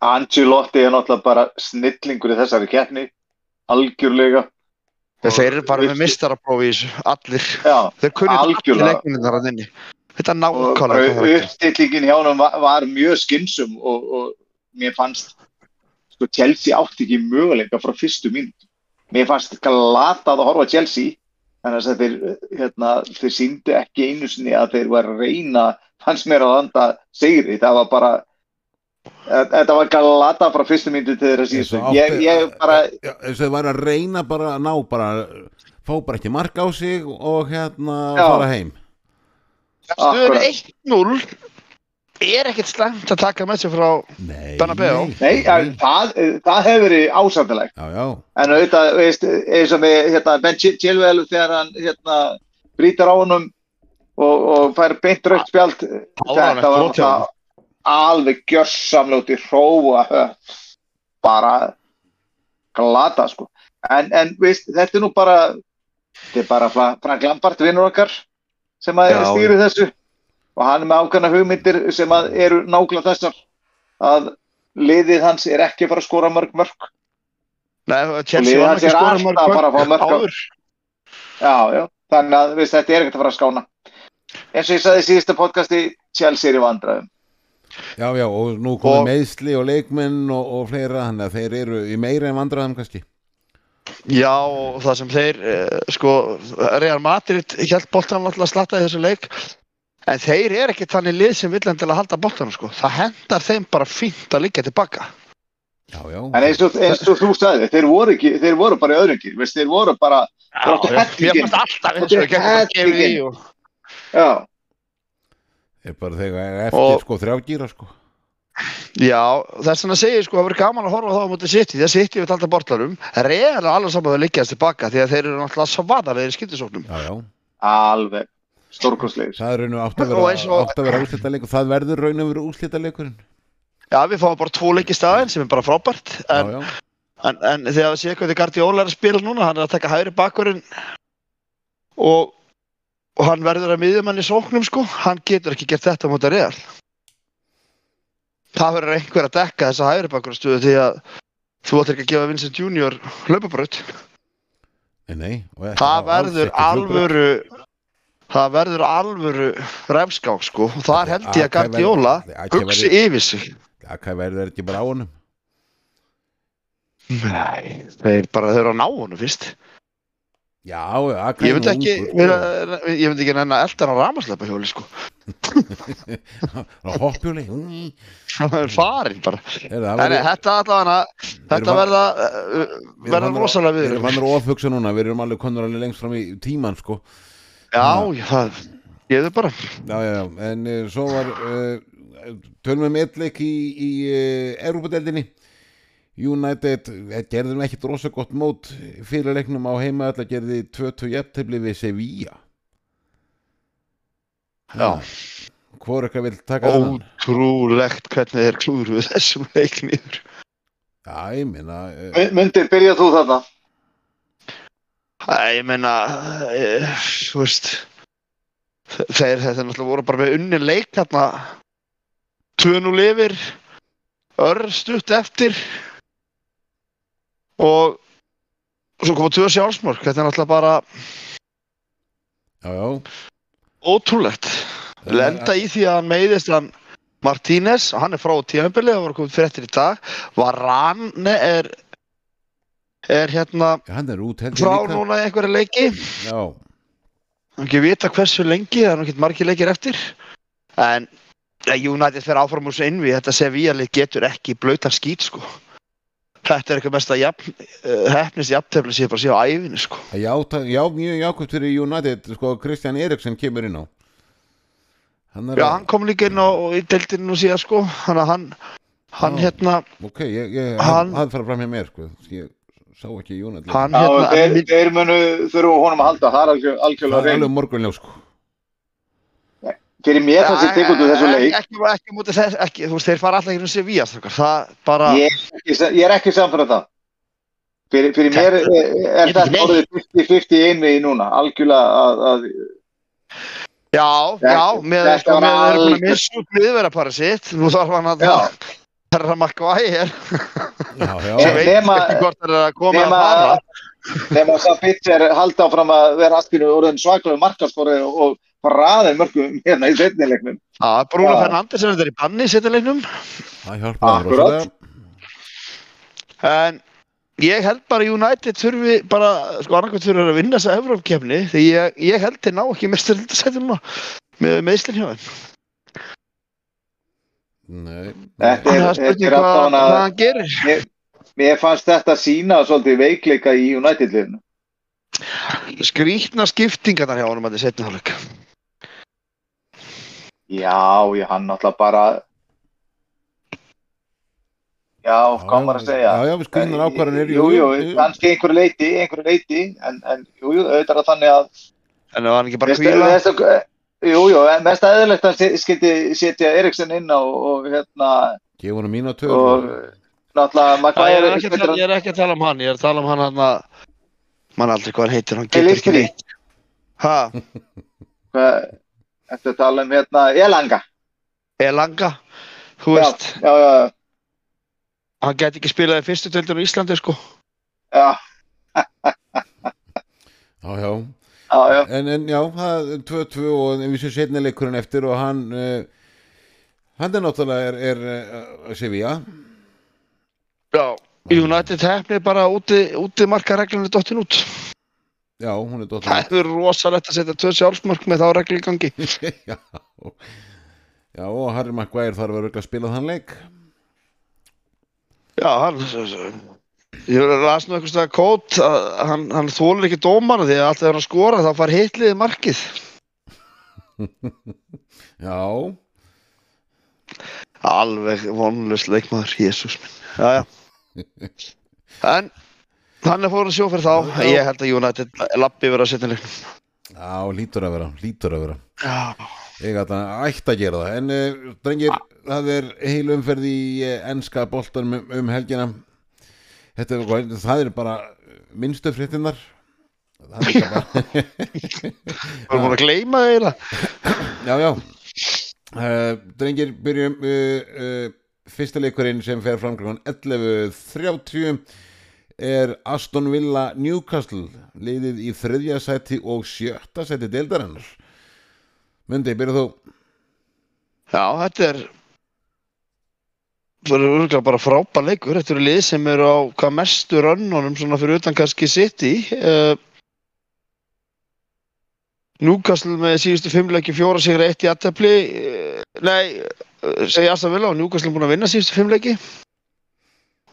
Ancelotti er náttúrulega bara snillingur í þessari keppni algjörlega Þeir eru bara með þessu, allir. Já, Þeir kunni allir Algjörlega. leikminnar að þinni. Þetta er nákvæmlega uppstillingin hjá hann var, var mjög skynsum og, og mér fannst sko Chelsea átti ekki möguleika frá fyrstu mínútu. Mér fannst glatað að horfa Chelsea þannig að þeir, hérna, þeir síndu ekki einu sinni að þeir var reyna fannst mér að landa sigri það var bara þetta var glatað frá fyrstu mínútu til þeirra að það var að reyna bara að ná bara fá bara ekki mark á sig og hérna Já. fara heim Stöður akkurat. 1-0 er ekkert slæmt að taka með sér frá Nei, Bernabéu. Nei, að, það, það hefur verið já, En auðvitað, veist, eins og með hérna, Ben Chil- Chilwell þegar hann hérna, brítar á honum og, og fær beint raukt spjald Fáránlegt þetta var náttúrulega alveg gjörsamljóti hróa höll bara glata sko. En, en veist, þetta er nú bara þetta er bara Fra- Frank Lampard vinnur okkar sem að Já. stýri þessu og hann er með ákveðna hugmyndir sem að eru nákvæmlega þessar að liðið hans er ekki að fara að skora mörg mörg Nei, liðið hans er alltaf að fara að fá mörg áður. Já, já, þannig að veist, þetta er ekkert að fara að skána. Eins og ég sagði í síðasta podcasti, Chelsea er í vandræðum. já, já og nú komið meðsli og leikmenn og, og fleira þannig að þeir eru í meira en vandræðum kannski Já, og það sem þeir, eh, sko, Real Madrid held boltan alltaf að slatta í þessu leik en þeir eru ekki þannig lið sem villan til að halda boltanum, sko. Það hendar þeim bara fínt að liggja tilbaka. Já, já, En eins og, eins og þú sagði, þeir voru, ekki, þeir voru bara veist, þeir voru bara, er bara þegar er eftir Og- sko þrjágýra sko Já, þess vegna segir sko að verður gaman að horfa á þá á móti City, því að City við alltaf bortarum Real er alveg saman að liggja þessi tilbaka því að þeir eru náttúrulega svadalegir í skiptisóknum Já, já, alveg, stórkostlegir. það er raun og átt að vera, að vera úrslitaleikur. Það verður raun og vera úrslitaleikurinn. Já, við fáum bara tvo leiki í staðinn sem er bara frábært Já, en, já, en, en þegar við séum hvernig Guardiola er að spila núna hann er að taka hægri bakkurinn og, og hann verður að miðjum hann í sóknum sko. Hann getur ekki gert þetta móti Real Það verður einhver að dekka þessa hægri bakkurinn því að þú ættir ekki að gefa Vincent Junior þetta það verður alvöru það verður alvöru refskák sko. Og þar held ég að Aka hugsi yfir sig. Aka verður ekki bara á honum? Nei, þeir bara eru að ná honum fyrst Já, Aka ég er myndi ekki vera, ég myndi ekki nenni að elda hann á ramaslepa hjóli sko. Sko. á hoppjóli (laughs) það er farin bara. Verður- þetta allavega þetta verða uh, við verða rosalega Við erum hann ofugsa núna, við erum alveg konur alveg lengst fram í tíman sko. Já, já, það ég þau bara. Já, já, já, en uh, svo var tölum við með leik í, í Európa-deldinni United eh, gerði nú ekkit rosa gott mót fyrir leiknum á heima alltaf gerði 2-2 jafntefli við Sevilla Já. Hvor eitthvað vil taka þann? ótrúlegt hvernig þeir klúru þessum leik niður Já, ég minna uh, Mundir, byrja þú þarna. Æ, ég meina, e, þú veist, þeir þetta náttúrulega voru bara með unni leik hérna 2-0 yfir örr stutt eftir og svo koma tvö sjálfsmörk þetta er náttúrulega bara Já, já. ótrúlegt. Lenda í því að hann meiðist hann Martínez, hann er frá tímabilið það var komið fyrir eftir í dag. Varane er er hérna Hann er út frá líka. núna í einhverju leiki. Já, hann ekki vita hversu lengi það er ekki margir leikir eftir. En ja, United fer áfram úr svo innvi þetta Sevilla-lið getur ekki blautan skít sko þetta er eitthvað mest að jafn, uh, hefnist jafntefni sem ég bara sé á æfinu sko já, já mjög jákvæmt fyrir United sko, Kristján Eriksen kemur inn á Hann er já, hann kom líka inn á í deildinu síðan sko hann, hann, hann Já. hérna Ok, ég, ég, Hann- hann hafði farið fram hjá mér sko. ég sá ekki United hann Já, hérna þeir, þeir munu þurfa á honum að halda, það er algjör, Það algjörlega er reynd. alveg morgunljó sko. Fyrir mér ég tekið út úr þessu Ekki- leik. ekki, ekki, mútið þess, ekki, þú veist, þeir fara alltaf ekki um Sevilla það bara Ég, er ekki- ég er ekki samfæra það. Fyrir, fyrir mér er, er orðið 50-50 einvegi núna, algjörlega að, að Já, Þetta- já, með sko, með þeir eru búin að missa út miðverðarpari sitt, nú þarf hann að Já. (laughs) herra Maguire, Já, já, sem veit Nema- ekki hvort það er að koma að nema fara. þegar maður sá Pitcher halda áfram að vera alltinu orðin svaklega markaskori og, og raðið mörgum hérna í setnilegnum. Bruno Já. Fernandes er þetta í banni í setjaleiknum, það hjálpaði mér rosalega. en ég held bara að United þurfi bara, sko annarkvæmt þurfi að vinna þessa Evrópkefni, því ég, ég held þeir ná ekki mestur þetta setjum núna, með meðslinn hjá þeim. Nei, Þetta Það er- spurning þetta er hvað, hann gerir. Mér fannst þetta sína svolítið veikleika í United-liðinu. Skrýtna skiptingarnar hjá honum að þetta setja hálfleik. Já, ég hann náttúrulega bara Já, hvað maður að segja? Já, já, við skuðum ákvarðanir Jú, jú, kannski einhverju leiti, einhverju leiti en, en jú, jú, auðvitað er þannig að En það var ekki bara kvíla. Jú, jú, en mest aðeinslegt að hann skildi setja Eriksen inn á og hérna Gefa honum mínu og töður náttúrulega Já, ég, er Maguire ég er ekki að tala um hann, ég er að tala um hann hann að mann aldrei hvað hann heitir, hann getur ekki neitt. Ha, Hvað- Að tala um hérna Elanga Elanga, þú Já, veist, já, já, hann get ekki spilað í fyrstu töldur á Íslandi sko. já, (laughs) Já, já, já, já. en, en já, það er 2-2 og við séum setni leikurinn eftir og hann uh, hann er náttúrulega er, er uh, Sevilla Já. United hefnir bara úti, úti markareglunni dottin út. Já, hún er dóttir Það er rosalegt að setja tvö sjálfsmörk með þá reglu í gangi. (laughs) já, já, og Harry Maguire þarf að vera örugglega að spila þann leik Já, hann, ég var að lasa nú eitthvað stað kót að hann, hann þólar ekki dómana því að alltaf þegar hann skora þá far hitliði markið. (laughs) Já, Alveg vonlust leikmaður, Jésús minn. Já, já. (laughs) En hann er fór að sjó fyrir þá. Já. Ég held að United lappi verið að setja leiknum. já, lítur að vera lítur að vera Já. Ég ætti að ætti að gera það En uh, drengir, það er heil umferð í uh, enska boltanum um, um helgina Þetta er, það er bara minnstu fréttinnar Það er bara (laughs) Við erum búin að gleyma það eiginlega. Já, já uh, Drengir, byrjum Fyrsta leikurinn sem fer fram klukkan 11.30 er Aston Villa Newcastle liðið í þriðja sæti og sjötta sæti deildarinnar Mundi, byrjuð þú Já, þetta er Það eru örgulega bara frábær leikur. Þetta eru lið sem eru á hvað mestu rönnunum svona fyrir utan kannski City. Uh, Newcastle með síðustu fimmleiki fjóra sigra eitt í aðtefli. Uh, nei, uh, segja Aston Villa og Newcastle er búin að vinna síðustu fimmleiki.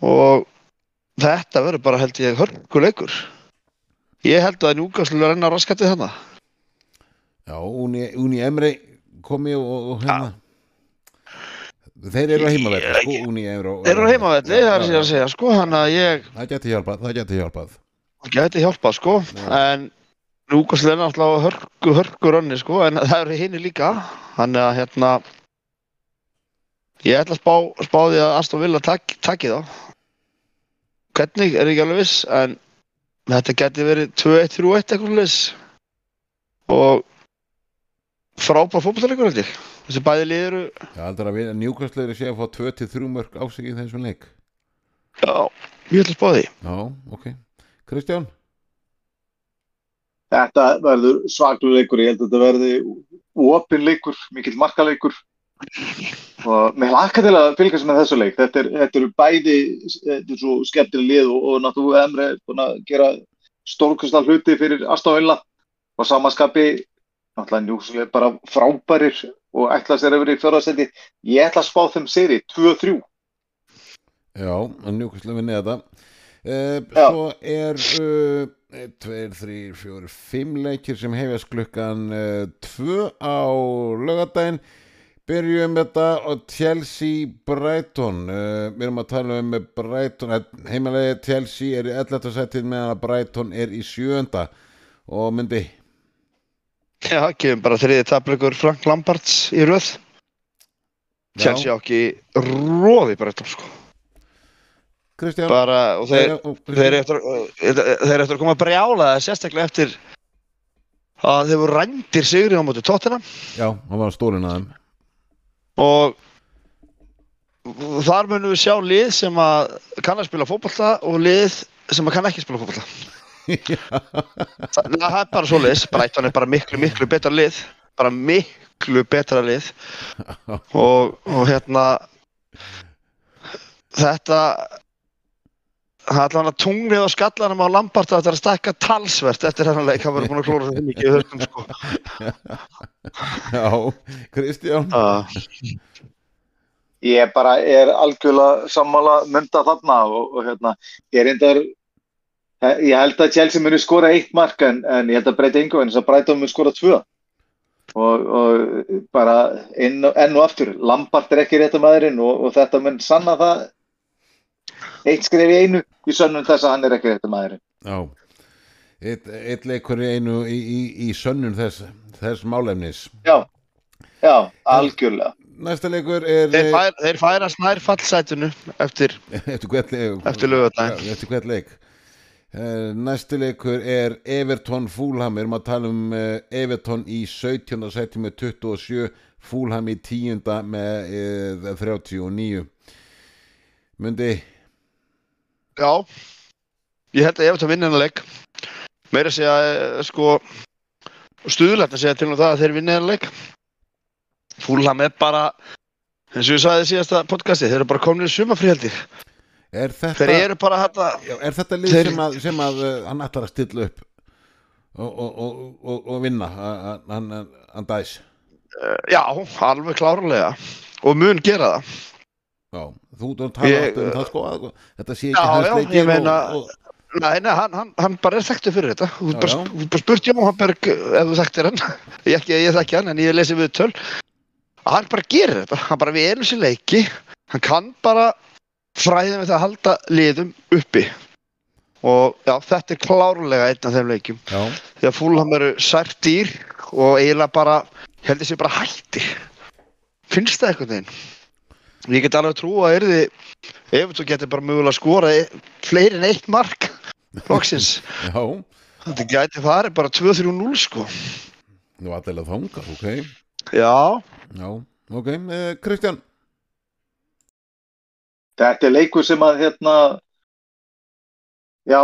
Og þetta verður bara held ég hörkuleikur. Ég held að Newcastle er enn á raskatið þarna. Já, Uni, Uni Emre komi og, og hérna Þeir eru á heimavelli, sko, Uni Emre Þeir eru á heimavelli, það er sér að segja, sko, hann að ég Það geti hjálpað, það geti hjálpað gæti hjálpað sko Já. en Núkastle er náttúrulega hörku, hörku rönni sko en það eru hinni líka þannig að hérna ég ætla að spá, spá því að Aston Villa tak, taki þá hvernig er ekki alveg viss? En þetta geti verið 2-1, 3-1 eitthvað leis og frábær fótballtalegur held ég. Þessi bæði liður Já, heldur að njúkastleiri sé að fá 2-3 mörg á sig í þessum leik. Já, ég ætla að spá því. Já, ok. Kristján? Þetta verður svaklu leikur, ég held að þetta verði opin leikur, mikill markaleikur og mér hlakka til að fylgjast með þessu leik. Þetta er, þetta er bæði, þetta er svo skemmtileg lið og, og náttúrulega Emre er búin að gera stórkustal hluti fyrir Astonvilla og samanskapi náttúrulega njúkslega bara frábærir og ætla sér yfir í fjörðarsendi. Ég ætla að spá þeim seri 2-3. Já, njúkastleiri vinni þetta. Uh, svo er uh, 1, 2, 3, 4, 5 leikir sem hefjast klukkan uh, 2 á lögadaginn byrjum þetta og Chelsea Brighton. Uh, við erum að tala um Brighton heimalegi Chelsea er í 11. setið meðan að Brighton er í 7. og myndi Já, kemur bara þriði tapleikur Frank Lamparts í röð. Chelsea á ekki róði bara þetta sko. Kristján? Bara, og þeir, og- þeir, eftir, þeir eru eftir að koma að brjála það sérstaklega eftir að þeir voru rændir sigri á móti tóttina Já, hann var stólinn að þeim og þar munum við sjá lið sem að kann að spila fótbolta og lið sem að kann ekki spila fótbolta. Það er bara svo liðs Brighton er bara miklu miklu betra lið. Bara miklu betra lið. Og, og hérna þetta það er allavega tunglið á skallanum á Lampart að þetta er að stækka talsvert eftir hennar leik, hann verður búin að klóra svo mikið í höstum sko. Já, Kristján. Uh, Ég bara er algjörlega sammála mynda þarna og, og hérna, ég er reyndar, ég held að Chelsea muni skora eitt mark en, en ég held að breyta yngu en þess að Brighton muni skora tvö. Og, og bara enn, og- aftur, Lampart er ekki réttum aðurinn og, og þetta mun sanna það eitt skref í einu í sönnum þess að hann er ekki réttum aðurinn. Já Eitt, eitt leikur í einu í, í, í sönnun þess, þess málefnis Já, já, algjörlega. Næsta leikur er þeir, fær, þeir færa snær fallsætunu eftir, (laughs) eftir hvert leik Eftir hvert leik Eh, Næsti leikur er Everton Fúlham við erum að tala um eh, Everton í 17. seti með 27 Fúlham í 10. með eh, 39 Mundi já. Ég held að ég hef þetta vinna hennar leik. Meira að segja eh, sko stuðlægt að segja til um það að þeir vinna hennar leik. Fúlham er bara eins og ég sagði í síðasta podcasti þeir eru bara komin í sumafríhaldi Er þetta, þeir eru bara já, er þetta lið Þeir- sem að, sem að uh, hann ætlar að stilla upp og, og, og, og, og vinna? Að- að- hann, dæs. Já, alveg klárlega. Og mun gera það Já, þú þú talar Ég- alltaf um það sko að þetta sé Já, ekki hans já, leikir ég meina- og, og, Nei, nei, hann, hann, hann bara er þekktu fyrir þetta. Þú Já, bara, já. bara spurt Jón Hamberg ef þú þekktir hann. (laughs) Ég ég þekki hann en ég lesi við töl. Hann bara gerir þetta. Hann bara við erum sér leiki. Hann kann bara fræðum við það að halda liðum uppi. Og já, þetta er klárlega einn af þeim leikjum. Já, því að fúlham eru sært dýr og eiginlega bara heldur sér bara hætti finnst það einhvern veginn ég get alveg trú að erði ef þú getur bara mögulega að skora e- fleiri en eitt mark loksins. (laughs) Já. Þetta gæti farið bara 2-3-0 sko. Nú allir að þanga, ok. Já. Já, ok, uh, Kristján? Þetta er leikur sem að hérna já,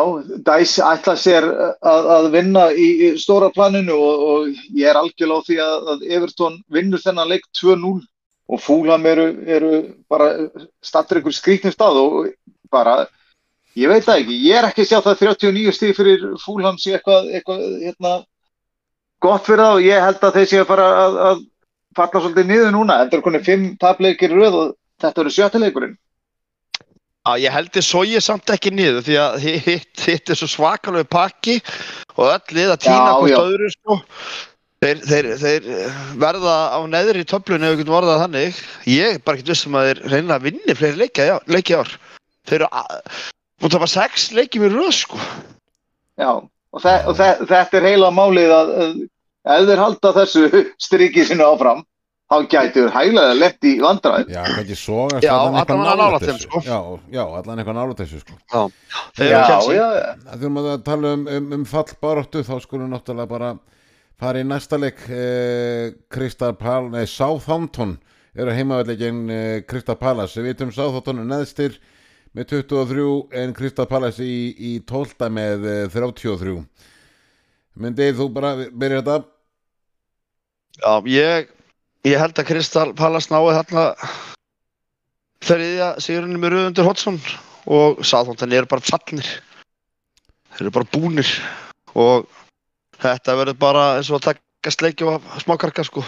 Dæs ætla sér að, að vinna í, í stóra planinu og, og ég er algjörlega á því að, að Everton vinnur þennan leik 2-0 og Fúlam eru, eru bara stattur ykkur skrýtnum stað og bara, ég veit það ekki ég er ekki að sjá það 39 stíð fyrir Fúlam sé eitthvað, eitthvað hérna, gott fyrir það og ég held að þeir sé að fara að, að falla svolítið niður núna, þetta er konið fimm tapleikir í röð og þetta verður sjöttileikurinn Já, ég held þið svo ég samt ekki niður því að hitt, er svo svakalegu pakki og öll lið að týna hvort öðru sko. Þeir, þeir, þeir verða á neðri töflunni ef við getum orðað þannig. Ég er bara ekki vissum að þeir reyna að vinni fleiri leiki, já, leiki í ár. Þeir eru að, múið það var sex leiki með röð sko. Já, og, þe og þe þetta er heila málið að, að ef þeir halda þessu (laughs) striki sinu áfram, þá þeir hæglega lett í vandræð. Já, kannski sogast Já, allan eitthvað þeim, þessu sko. Já, já, allan eitthvað nálægt þessu sko Þeir Já, já, já. Þegar maður að tala um, um, um fallbaráttu þá skulum náttúrulega bara fara í næsta leik uh, Crystal Palace, nei Southampton eru heimavallegin uh, Crystal Palace. Við vitum Southampton er neðstir með 23 en Crystal Palace í, í 12 með uh, 33 myndið þú bara byrja þetta? Já, ég, ég held að Kristal Pallas nái þarna þriðja sigurinn með Röðundur Hotsson og Sáþóndan eru bara fallnir. Þeir eru bara búnir og þetta verður bara eins og að taka sleikju af smákarka sko.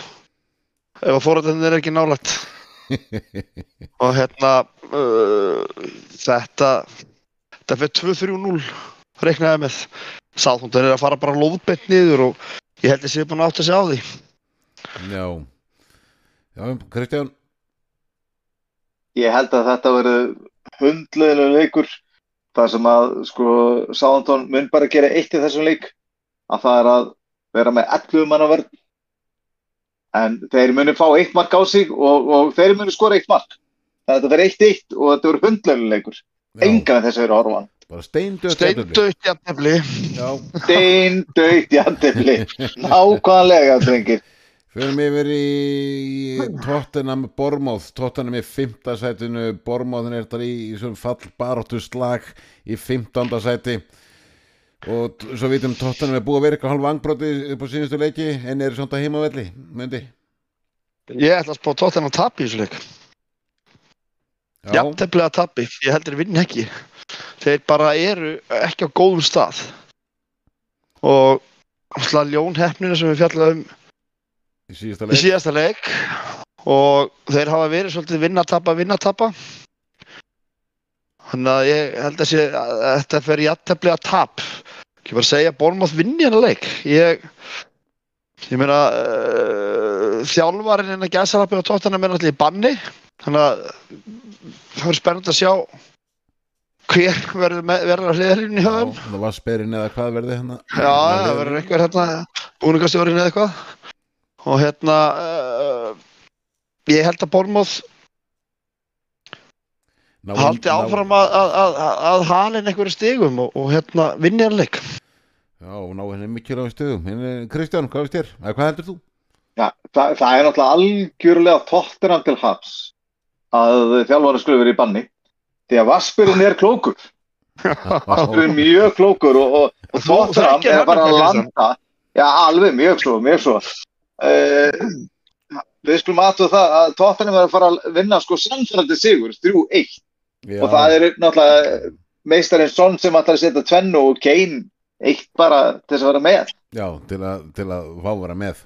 Ef að fórhættin er ekki nálægt. (laughs) og hérna, uh, þetta, þetta fyrir 2-3-0 reiknaði með. Sáþóndan er að fara bara lóðbent niður og ég held að ég sé búin að átta sig á því. Já Já, Kristján Ég held að þetta verður hundlegilega leikur þar sem að sko Sáðantón mun bara gera eitt í þessum leik að það er að vera með 11 manna verð en þeir munu fá eitt mark á sig og, og þeir munu skora eitt mark. Þetta verður eitt eitt og þetta verður hundlegilega leikur. Engan þess að vera Steindautt jafntefli. Já, steindautt jættefli (laughs) nákvæmlega drengir. Förum yfir í Tottenham Bormóð Tottenham í 5. sætinu. Bormóðin er þar í, í svona fallbaróttu slag í 15. sæti og svo vitum Tottenham er búið að vera eitthvað hálf vangbróti upp á síðustu leiki en eru svona heimavelli myndi Ég ætla að spá tóttan að tapja í þessu leik. Já, Jafntefli að tapja. Ég heldur vinn ekki. Þeir bara eru ekki á góðum stað. Og slag ljónheppnina sem við fjallaðum í síðusta í leik síðasta leik og þeir hafa verið svolítið vinna-tapa, vinna-tapa. Þannig að ég held að, sé, að þetta fer jafntefli að tap. Ekki bara segja að Bornmoth vinni hennar leik. Ég, ég meina, uh, þjálfarinn en að gæsalappi á tóttanum er náttúrulega í banni. Þannig að það verður spennandi að sjá hver verður, verður að hliðarinn í höfum. það var sperinn eða hvað verði hérna Já, það verður einhver hérna búningastjórinn eða eitthvað. Og hérna, uh, ég held að Bornmoth Ná- haldi ná- áfram að, að, að, að halin einhverju stigum og, og hérna vinni hann leik. Já, og ná henni mikilvægum stöðum En, eh, Kristján, hvað veist þér? Eða hvað heldur þú? Já, það, það er náttúrulega algjörlega tóttirna til haps að þjálfarinn skulle verið í banni. Því að Vaspurinn er klókur. Vaspurinn er mjög klókur og, og, og tóttirna þekkir er að fara að hann, landa. Já, alveg mjög svo, mjög svo. Uh, Við skulum aðtöða það að tóttirna er að fara að vinna sko samfærandi sigur, 3-1 Já, og það er náttúrulega meistarinn Son sem ætlar að setja tvennu og Kane eitt bara til þess að vera með já til, að, til að fá að vera með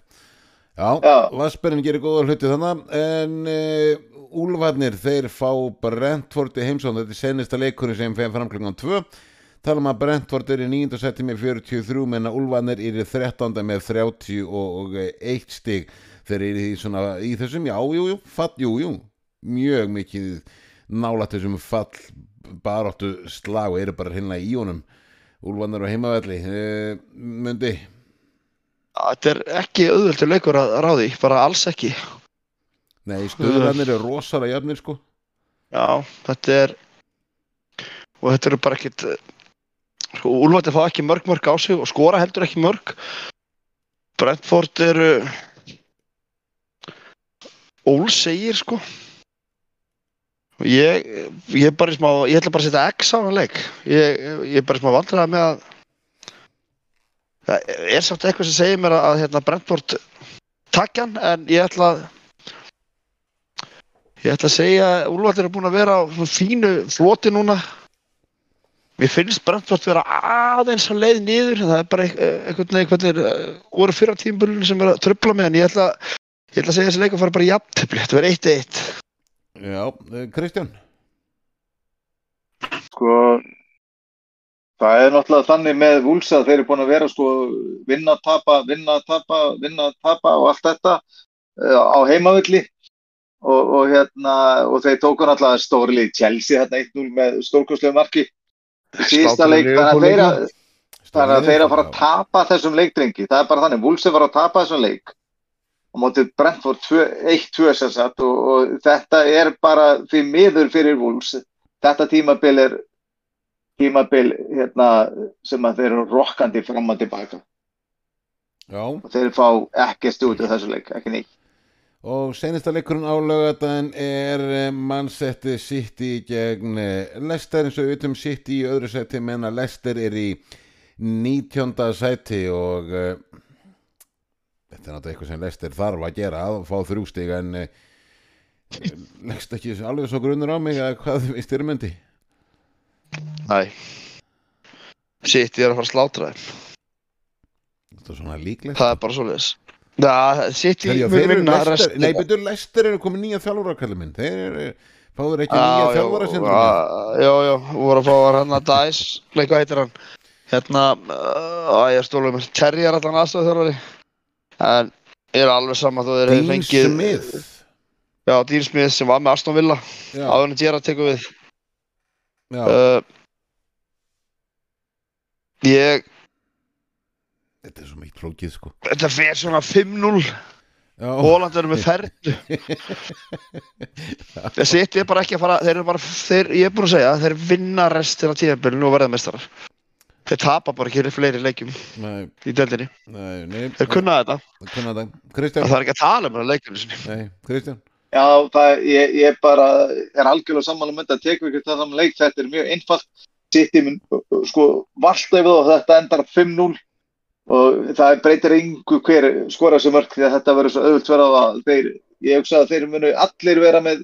Já, Já. Vassberinn gerir góða hluti þannig en uh, Úlfarnir þeir fá Brentford í heimsón þetta er senista leikurinn sem fyrir fram klukkan 2 tala um að Brentford er í 9. seti með 43 menn að Úlfarnir er í 13. með 30 og 1 stig þeir eru í, svona, í þessum, já, jú, jú, fall, jú, jú mjög mikið nálægt þessum fall baráttu slag og eru bara hérna í honum. Úlfarnir á heimavelli uh, Mundi? Þetta er ekki auðvöldur leikur að ráði, bara alls ekki. Nei, stöðurannir eru rosalega jafnir sko. Já, þetta er og þetta eru bara ekkit sko, Úlfætti fá ekki mörg mörg á sig og skora heldur ekki mörg. Brentford eru ólsegir sko. Og ég, ég smá ég ætla bara að setja X á hann leik ég, ég er bara smá vandræða með að það er samt eitthvað sem segir mér að, hérna, Brentford takja hann en ég ætla að Ég ætla að segja að Úlfaldur er búin að vera á fínu floti núna. Mér finnst Brentford vera aðeins að leið niður. Það er bara eit- einhvern veginn uh, voru fyrra tímabölunum sem er að tröfla með. En ég ætla, ætla að segja þessi leik að fara bara jafntefli. Þetta verður 1-1. Já, eh, Kristján? Sko það er náttúrulega þannig með Vúls að þeir eru búin að vera sko vinna, tapa, vinna, tapa, vinna, tapa og allt þetta uh, á heimavilli og, og hérna og þeir tóku náttúrulega stórlið Chelsea hérna 1-0 með stórkostlegu marki. Skáku leik þannig að þeir að fara að tapa þessum leikdrengi. Það er bara þannig, Vúls er fara að tapa þessum leik og mótið Brentford 1-2 sem sagt og, og þetta er bara fyrir miður fyrir Vúls þetta tímabil er tímabil hérna, sem að þeir eru rokkandi fram og tilbaka Já, og þeir fá ekki stúti þessu leik, ekki neitt. og senasta leikurinn á lögadaginn er eh, mannsetti City gegn eh, Leicester eins og vitum City í öðru seti menn að Leicester er í 19. seti og uh, þetta er náttúrulega eitthvað sem Leicester þarf að gera að fá þrjústig en uh, leggst ekki alveg svo grunnur á mig að hvað þið veist þér myndi Nei. Sitt ég er að fara að slátra þeim. þetta er svona líklegt Það er bara svoleiðis. Já, sitt ég mun eru vinna nei, betur Leicester eru komið nýja þjálfara kallið minn þeir eru, fáður ekki nýja Já, já, þjálfara já, já, já, voru að fá að hérna Dæs, hvað heitir hann? Hérna, uh, ég er stólið með Terry er allan aðstofþjálfari. En ég er alveg saman þú þeir Dean fengið. Smith Já, Dean Smith sem var með Aston Villa. Áður en Gerrard tekur við. Uh, ég, þetta er svo mikið flókið sko þetta fer svona 5-0. já, Hóland (laughs) er með ferdu. Það sitt ég bara ekki að fara, þeir eru bara, þeir, ég er búin að segja, þeir vinna restina af tíðanbyrjunu og verða mestarar. Þeir tapa bara ekki fleiri leikjum nei, í deildinni. nei, nei. Þeir kunna þetta. kunna þetta. Það er ekki að tala um þetta leikjum sinni. nei, Kristján? Já, það, ég, ég bara er algjörlega sammála með þetta, tekum við það saman leik, þetta er mjög einfalt, City mun, sko, valda yfir það og þetta endar 5-0 og það breytir yngu hver skora þessu mörg því að þetta verður svo auðvöld verða að þeir, ég hugsa að þeir munu allir vera með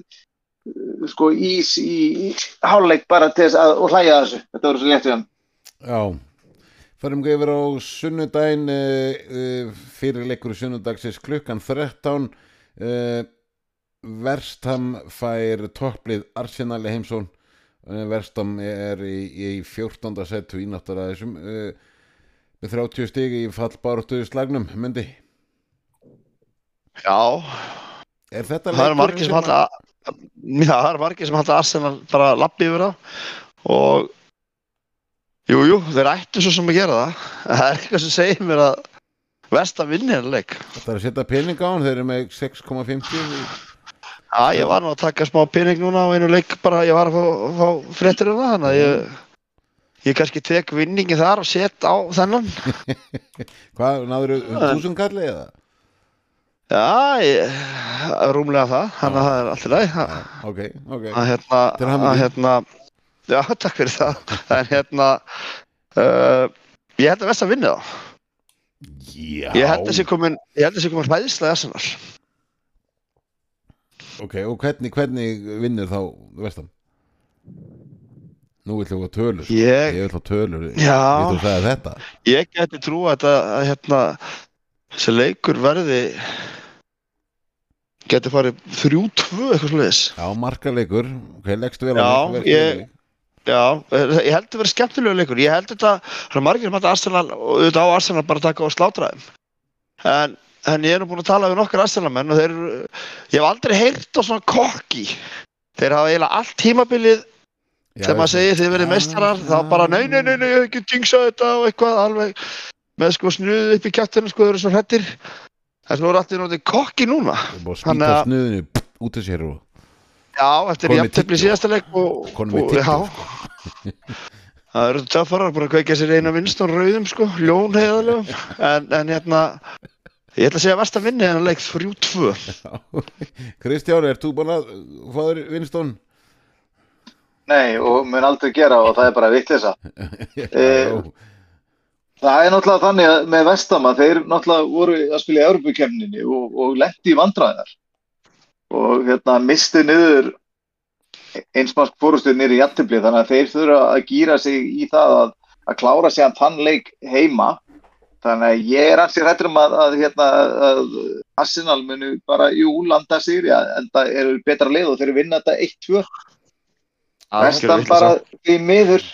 sko ís í, í háluleik bara til þess að, og hlæja að þessu, þetta verður svo létt við hann. Já, farum við yfir á sunnudaginn uh, uh, fyrir leikur sunnudagsins klukkan 13 uh, Verstam fær topplið Arsenal í heimsón Verstam er í, í 14. setu í uh, með 30 stigi í fallbáratu slagnum, myndi Já, Er þetta það leikurinn margir sem halda Já, það eru margir sem halda Arsenal bara lappi yfir það og Jú, jú, þeir ættu svo sem að gera það. Það er eitthvað sem segir mér að Vesta vinni hennar leik. Það er að setja pening á hann, þeir eru með 6,50 í- Já, ég var nú að taka smá pening núna á einu leik bara, ég var að fá, fá fréttir um það þannig að ég Ég kannski tek vinningi þar og set á þennan. (laughs) Hvað, náður þú þúsund kalli eða? Já, ég, rúmlega það, þannig að það er allt í lagi. Að Ok, ok. Að hérna, að hérna Já, (laughs) takk fyrir það en hérna uh, ég held að Vest að vinna þá Já ég held að sé komin ég held að sé komin hræðislega Arsenal Ok, og hvernig, hvernig vinnur þá vestan? Nú vill ég á tölur. Ég- Ég vill á tölur Já. Ég þú sagði þetta ég geti trú að þetta að hérna þessi leikur verði geti farið 3-2 eitthvað sluðis Já, markaleikur Ok, leggstu vel á Já, mig, ég-. Já, eh, ég held að vera skemmtilegu leikur. Ég held þetta, það er margir sem hætti Arsenal og auðvitað á Arsenal bara að taka og slátra þeim. En, en ég er nú búin að tala við nokkar Arsenal-menn og þeir eru- ég hef aldrei heyrt á svona kokki. Þeir hafa eiginlega allt tímabilið maður veist- segir þið verið Já, meistarar þá bara nei, nei, nei, nei, ég hef ekki dingsa þetta og eitthvað alveg með sko snuðið upp í kjáttinu sko, þeir eru svo hrettir þess að nú er allir náttúrulega kokki núna. Er búin að spýta að- snuðinu út af sér og Já, með jafntefli tyggjó. síðasta leik og, og já, (laughs) það eru töffarar búin að kveikja sér eina vinston rauðum sko, ljón heiðalegum en, en hérna ég ætla að segja að versta vinni en að leik 3-2 (laughs) Kristján, ert þú búin að fá þér vinstón? Nei, og mun aldrei gera og það er bara vittlisa. (laughs) Já, Það er náttúrulega þannig að með Vestam að þeir náttúrulega voru að spila í Európukefninni og, og lendi í vandræðar og hérna misti niður einsmask fórustuð niður í jættibli þannig að þeir þurfa að gýra sig í það að, að klára sig að þann leik heima. Þannig að ég er ansið hrættur um að, að, hérna, að Arsenal munu bara jú landa sig ja, en það eru betra leið og þeir vinna þetta 1-2 Vestam bara í miður.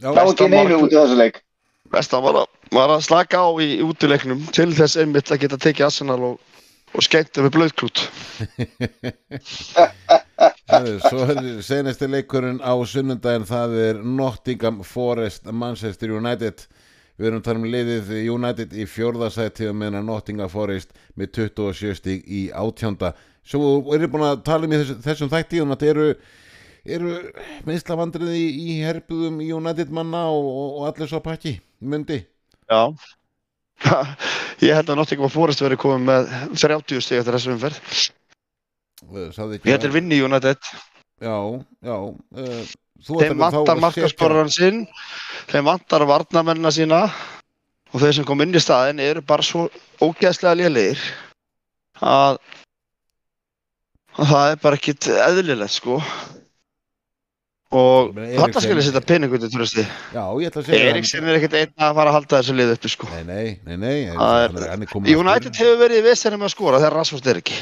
Já, ná ekki neinu út í þessu leik. Að- var að slaka á í útileiknum til þess einmitt að geta tekið Arsenal og, og skemmta með blöðklút (laughs) Svo er senasti leikurinn á sunnundaginn það er Nottingham Forest Manchester United. Við erum að tala um liðið United í fjórðasæti og meðan Nottingham Forest með 27 stík í átjánda. Svo erum við búin að tala um þessum, þessum þætti og þetta eru, eru meðslavandrið í, í herbuðum United manna og, og, og allir svo pakki, myndi Já, ég held að Nottingham Forest verið komið með 30 stig eftir þessu umferð. Held að vinni United. Já, já uh, þeim vantar markasporaran sinn þeim vantar varnamennina sína. Og þeir sem kom inn í staðin eru bara svo ógeðslega lélegir að, að það er bara ekkit eðlilegt sko og þarna skal ég setja peningundi trösti Já, ég ætla að segja Eriksen er ekkit einn að fara að halda þessu lið uppi sko. Nei, nei, nei, nei er, United hefur verið í vissinni með að skora þegar Rashford er ekki.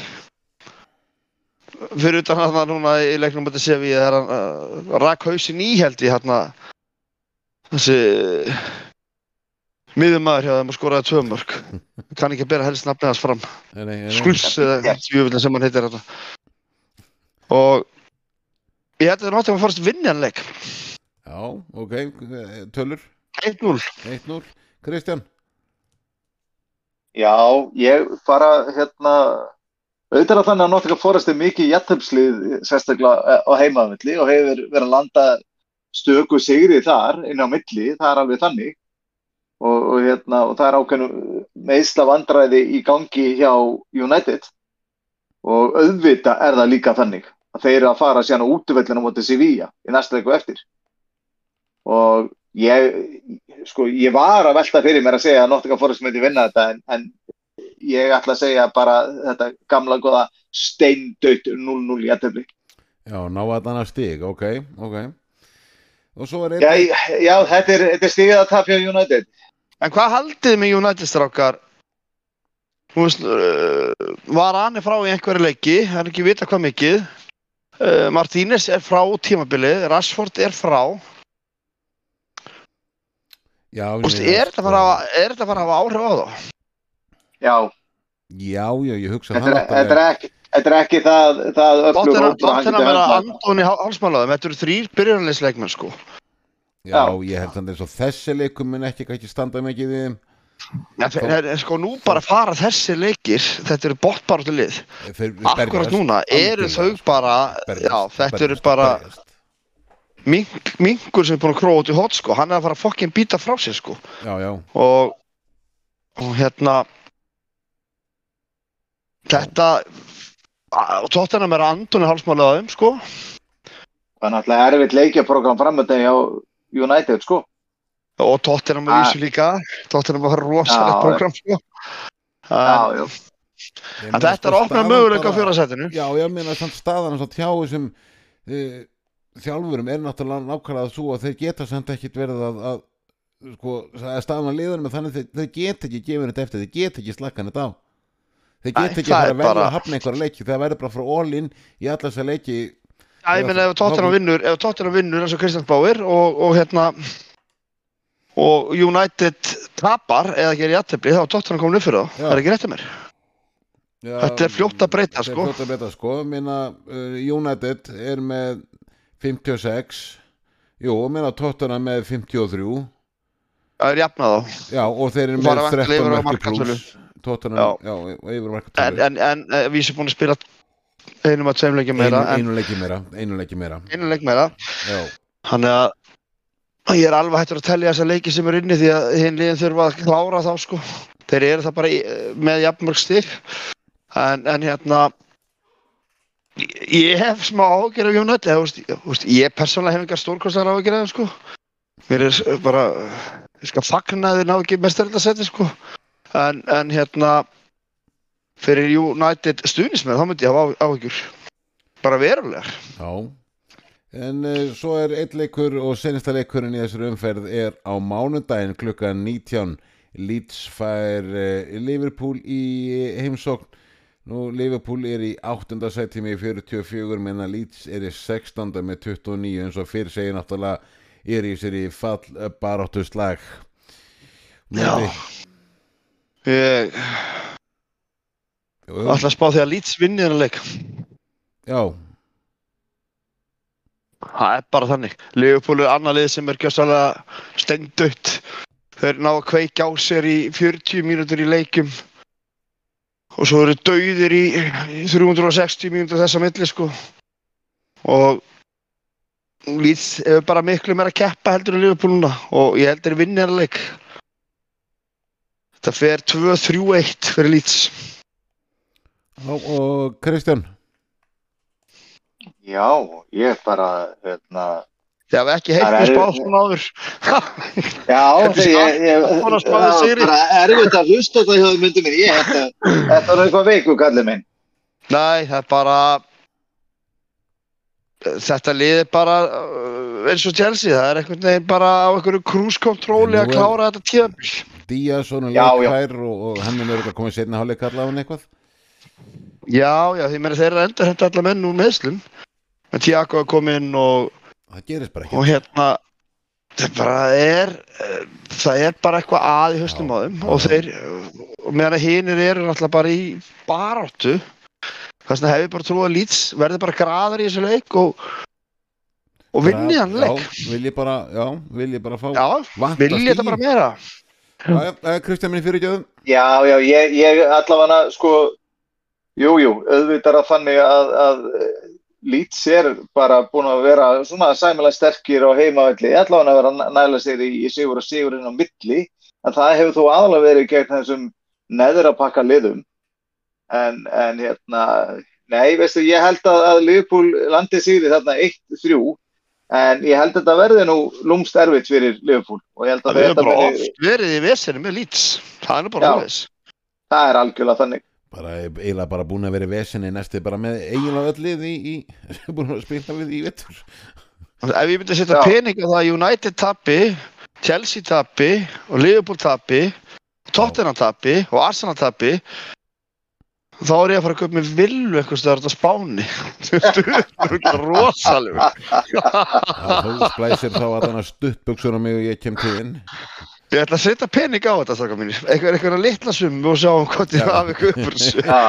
Fyrir utan hann núna í leiknum með þessi við þegar hann uh, rak hausin í held í hérna þessi miðumæður hjá þeim að skoraði tvö mörg (laughs) kann ekki að bera helst nafnið hans fram. Skuls eða tjóðvillin sem hann heitir hérna og ég held að það er náttúrulega að farast vinnjanleik Já, ok, tölur? 1-0 1-0, Kristján? Já, ég bara hérna auðvitað þannig að Nottingham Forest er mikið jættöpslið sérstaklega á heimaðvilli og hefur verið að landa stöku sigri þar inn á milli, það er alveg þannig. Og, og, hérna, og það er ákveðinu meðsla vandræði í gangi hjá United. Og auðvita er það líka þannig þeir eru að fara síðan á útvöldinu motið Sevilla í næsta veiku eftir. Og ég sko, ég var að velta fyrir mér að segja að Nottingham Forest myndi vinna þetta en, en ég ætla að segja bara þetta gamla goða steindaut 0-0 í aðtöfli. Já, ná að þannig að stig, ok, ok. Og svo er eitthvað Já, já þetta er, er stigið að tapja United. En hvað haldið með United strákar? Þú veist, uh, var Anni frá í einhverju leiki, það er ekki vita hvað mikið uh, Martínez er frá tímabilið, Rashford er frá Já, Úst, er þetta að fara að hafa áhrif á það? Já. Já, já, ég hugsa það. Þetta er ekki, þetta er ekki það, það öflug hópur að hann getur höfða. Antoni Hálsmálaðum, þetta eru þrýr byrjunarleisleikmenn sko. Já, já, ég held þannig að þessi leikum mun ekki ekki standa mikið við þeim. Ja, er, sko nú bara fara þessi leikir, þetta eru bóttbáratu lið. Akkurat núna eru þau bara, berjast, já þetta eru bara mink, minkur sem er búin að króa út í hot sko, hann er að fara að fokkin býta frá sér sko. Já, já. Og, og hérna Þetta, og tóttunum er Antoni hálsmálaðum, sko. Það er náttúrulega erfitt leikjaprogram framöndið á United, sko. Og tóttunum er vísu líka, tóttunum er rosalegt program, sko. Já, já. En þetta er ofnað möguleika á fjórasætinu. Já, ég meina samt staðan að tjá þessum uh, þjálfurum er náttúrulega nákvæmlega svo að þeir geta samt ekkit verið að, að sko, staðan að liðunum er þannig að þeir, þeir geta ekki gefið þetta eftir, þeir geta ekki slakkan þetta á þeir geta ekki bara að velja að hafna einhverja leiki það verður bara frá all-in í allar þessar leiki Já, ég menna ef Tottenham vinnur ef Tottenham vinnur eins og Kristján Báir og, og hérna og United tapar eða gerir jættefli þá er Tottenham komin upp fyrir þá. Það er ekki rétt að mér? Já, þetta er fljótt að breyta sko, fljótt að breyta, sko. Minna, uh, United er með 56 jú, minna Tottenham með 53 það er jafnað þá. Já, og þeir eru með 13 merkir pluss Tottenham, já, yfir markatölu En, en, en við sem búin að spila einum að tveim leikja meira Einu leikja meira Einu leikja meira. Einu leikja meira. Þannig að ég er alveg hættur að tellja þessa leiki sem er inni því að hinn liðin þurfa að klára þá sko. Þeir eru það bara í, með jafnmörg stík en, en hérna ég hef smá ágjör af Jónætti ég persónulega hef engar stórkostar ágjör af það sko. Mér er bara ég skal fagna að þið ná ekki mestaröldasetti sko. En, en hérna fyrir United stuðnismenn þá myndi ég hafa áhyggjur. Bara verulegar. Já, en uh, svo er eitt leikur og senista leikurinn í þessari umferð er á mánundaginn klukka 19 Leeds fær uh, Liverpool í heimsókn nú Liverpool er í 8. seti með 44 menna Leeds er í 16. með 29 eins og fyrir segir náttúrulega er í sér í fall baráttu slag Já Ég ætla að spá því að Leeds vinni þennan leik. Já. Það er bara þannig. Leopold er annar lið sem er gjössalega stendut. Þeir ná að kveika á sér í 40 mínútur í leikum og svo eru dauðir í 360 mínútur þessa milli sko. Og Leeds hefur bara miklu meira að keppa heldur en Leopold núna og ég heldur að vinni þennan leik. Þetta fer 2-3-1 fyrir Leeds. Og Kristján Já, ég bara, hérna, Ég hef ekki heitt Það með er- spáð svona áður. já, (laughs) er þegar ég, ég, allt bara að erfitt að hlusta þetta hjá þau myndi minn, ég, þetta, þetta var eitthvað veiku kallið minn. Nei, það er bara Þetta liði bara uh, eins og Chelsea, það er einhvern veginn bara á einhverju krúskontróli En að er- klára þetta tíðabil Díazson og leikfær og, og hann er örugglega komið setna hálfleik kalla á hann eitthvað? Já, já, því meira þeir eru endur henda allar menn úr meðslum en Tiago er kominn og, það gerist bara og ekki hérna það bara er það er bara eitthvað að í höstum Já, á þeim. já. og þeir og meðan að hinir eru náttúrulega bara í baráttu þess vegna hef ég bara trúið að Leeds verði bara graðar í þessu leik og og vinni hann leik. já, vil ég bara, já, vil ég bara fá Já, vil ég þetta bara meira. Já, já, Kristján minn fyrir gjöðum Já, já, ég, ég allavega, sko, jú, jú, auðvitað er að þannig að, að Leeds er bara búin að vera svona sæmilega sterkir á heimavelli, allavega að vera næla sér í, í sigur og sigurinn á milli, en það hefur þó aðalega verið gegn þessum neður að pakka liðum. En, en hérna, nei, veistu, ég held að, að Liverpool landi sigri þarna 1-3, en ég held að þetta verði nú lúmst erfitt fyrir Liverpool. Og ég held að Það oft verið í vesenu með Leeds. Það er bara aðeins það er algjörlega þannig. Bara eiginlega bara búin að vera í vesinni næstu bara með eiginlega öll lið í, í (laughs) búin að spila við í vettur Ef ég myndi að setja pening á það að United tappi Chelsea tappi og Liverpool tappi Tottenham tappi og Arsenal tappi þá er ég að fara að köpa með villu eitthvað stöðar á spáni. (laughs) Þú veist, það er rosalega þú splæsir þá að þannig stuttbuksur á mig og ég kem til þinn Ég ætla að setja pening á þetta strákar mínir. Eitthvað, eitthvað litla summu og sjá hvort ég Já. hafi köpur þessu. Já,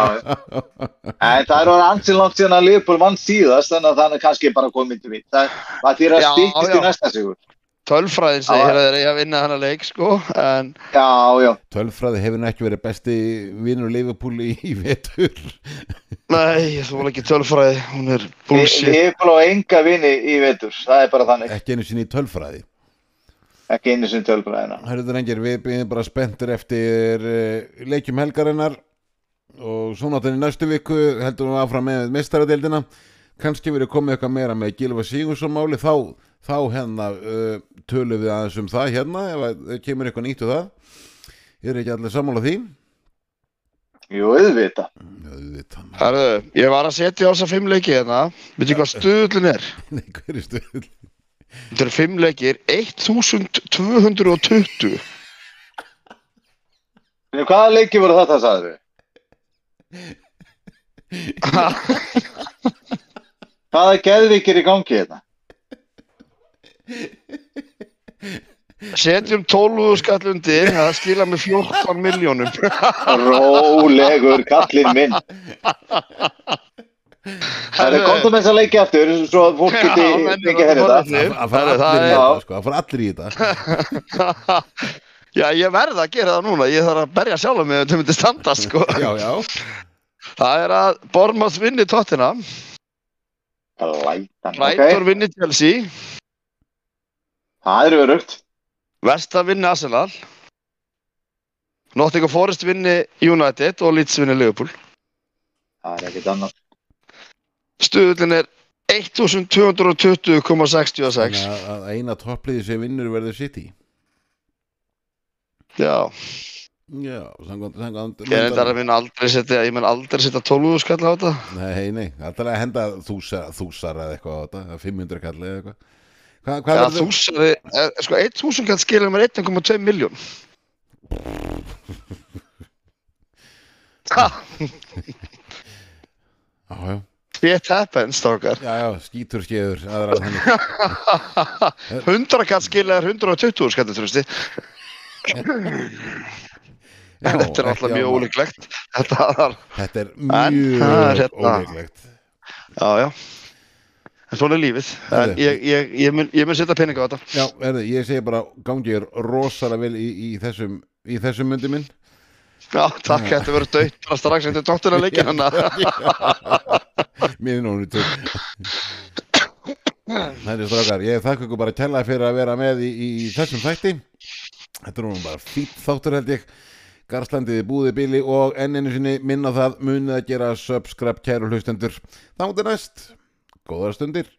en það er orðið ansinn langt síðan að Liverpool vann síðast þannig að það er kannski bara komið til við. Það, það þýr að stýttist í næsta sigur. Tölfræðin segir að þeir eiga að vinna hana leik sko en Já, já, Tölfræði hefur ekki verið besti vinnur Liverpool í, vetur. Nei, ég þóla ekki tölfræði. Hún er bullshit. Liverpool á enga vini í vetur. Það er bara þannig, ekki einu sinni í tölfræði ekki einu sem tölbræðina Hörður reyngir, við byrjum bara spenntur eftir uh, leikjum helgarinnar og svo náttúrulega í næstu viku heldur við áfram með mestaradeildina kannski verið komið eitthvað meira með Gilva Sigursson máli þá, þá hérna uh, tölum við aðeins um það hérna ef að það kemur eitthvað nýtt og það. Ég er ekki allir sammála því? Jú, auðvita veit Herðu, ég var að setja á þessa fimm leiki hérna. Veitu hvað stuðlun er? (laughs) Nei, hver er stuð Þetta eru fimm leikir 1220 En Hvaða leiki voru þetta, sagður við? (laughs) Hvaða geðvikir í gangi hérna? Setjum 12 skall undir Það skila með 14 miljónum Rólegur kallinn minn (laughs) Það er komið með þessa leiki aftur svo að fólk geti eru ekki að borða þetta. Það fara Herru, það allir í þetta sko, allir í þetta. Já, ég verð að gera það núna Ég þarf að berja sjálf með þetta myndi standa sko. (laughs) Já, já, Það er að Bormað vinni tóttina ok, vinni Chelsea. Það er örugt Vesta vinni Arsenal. Nottingham Forest vinni United og Leeds vinni Liverpool. Það er ekkert annað Stuðullin er 1220,66 Þannig að- að eina toppliði sem vinnur verður City. Já, Já, samkvæmt, samkvæmt ég er þetta að minna aldrei setja ég mun aldrei setja 12 skall á þetta. Nei, nei, alltaf að henda þúsar, þúsar eða eitthvað á þetta, 500 kalli eða eitthvað. Hva, Hvað Já, verður þúsari, eh, sko 1000 kall skilur mér 1,2 miljón (laughs) Ha, Já, já, shit happens, stórkar já, já, skítur skeður aðra þannig. 100 kall skilur 120 skall trústi Já, Þetta er alltaf mjög ólíklegt. Þetta Þetta er mjög hérna- ólíklegt. Já, já. En svona er lífið. En ég, ég, ég, mun, ég mun setja pening á þetta. Já, erði, ég segi bara gangi er rosalega vel í, í þessum í þessum myndi minn Já, takk, þetta verður dött bara strax eftir tóttina leikin hann Mér er nónu til er strákar, ég þakka ykkur bara kella fyrir að vera með í, í þessum þætti. Þetta er nú bara fýtt þáttur held ég. Garslandið búði bíli og enn einu sinni minna það munið að gera subscribe kæru hlustendur. Þá mútið næst. Góðar stundir.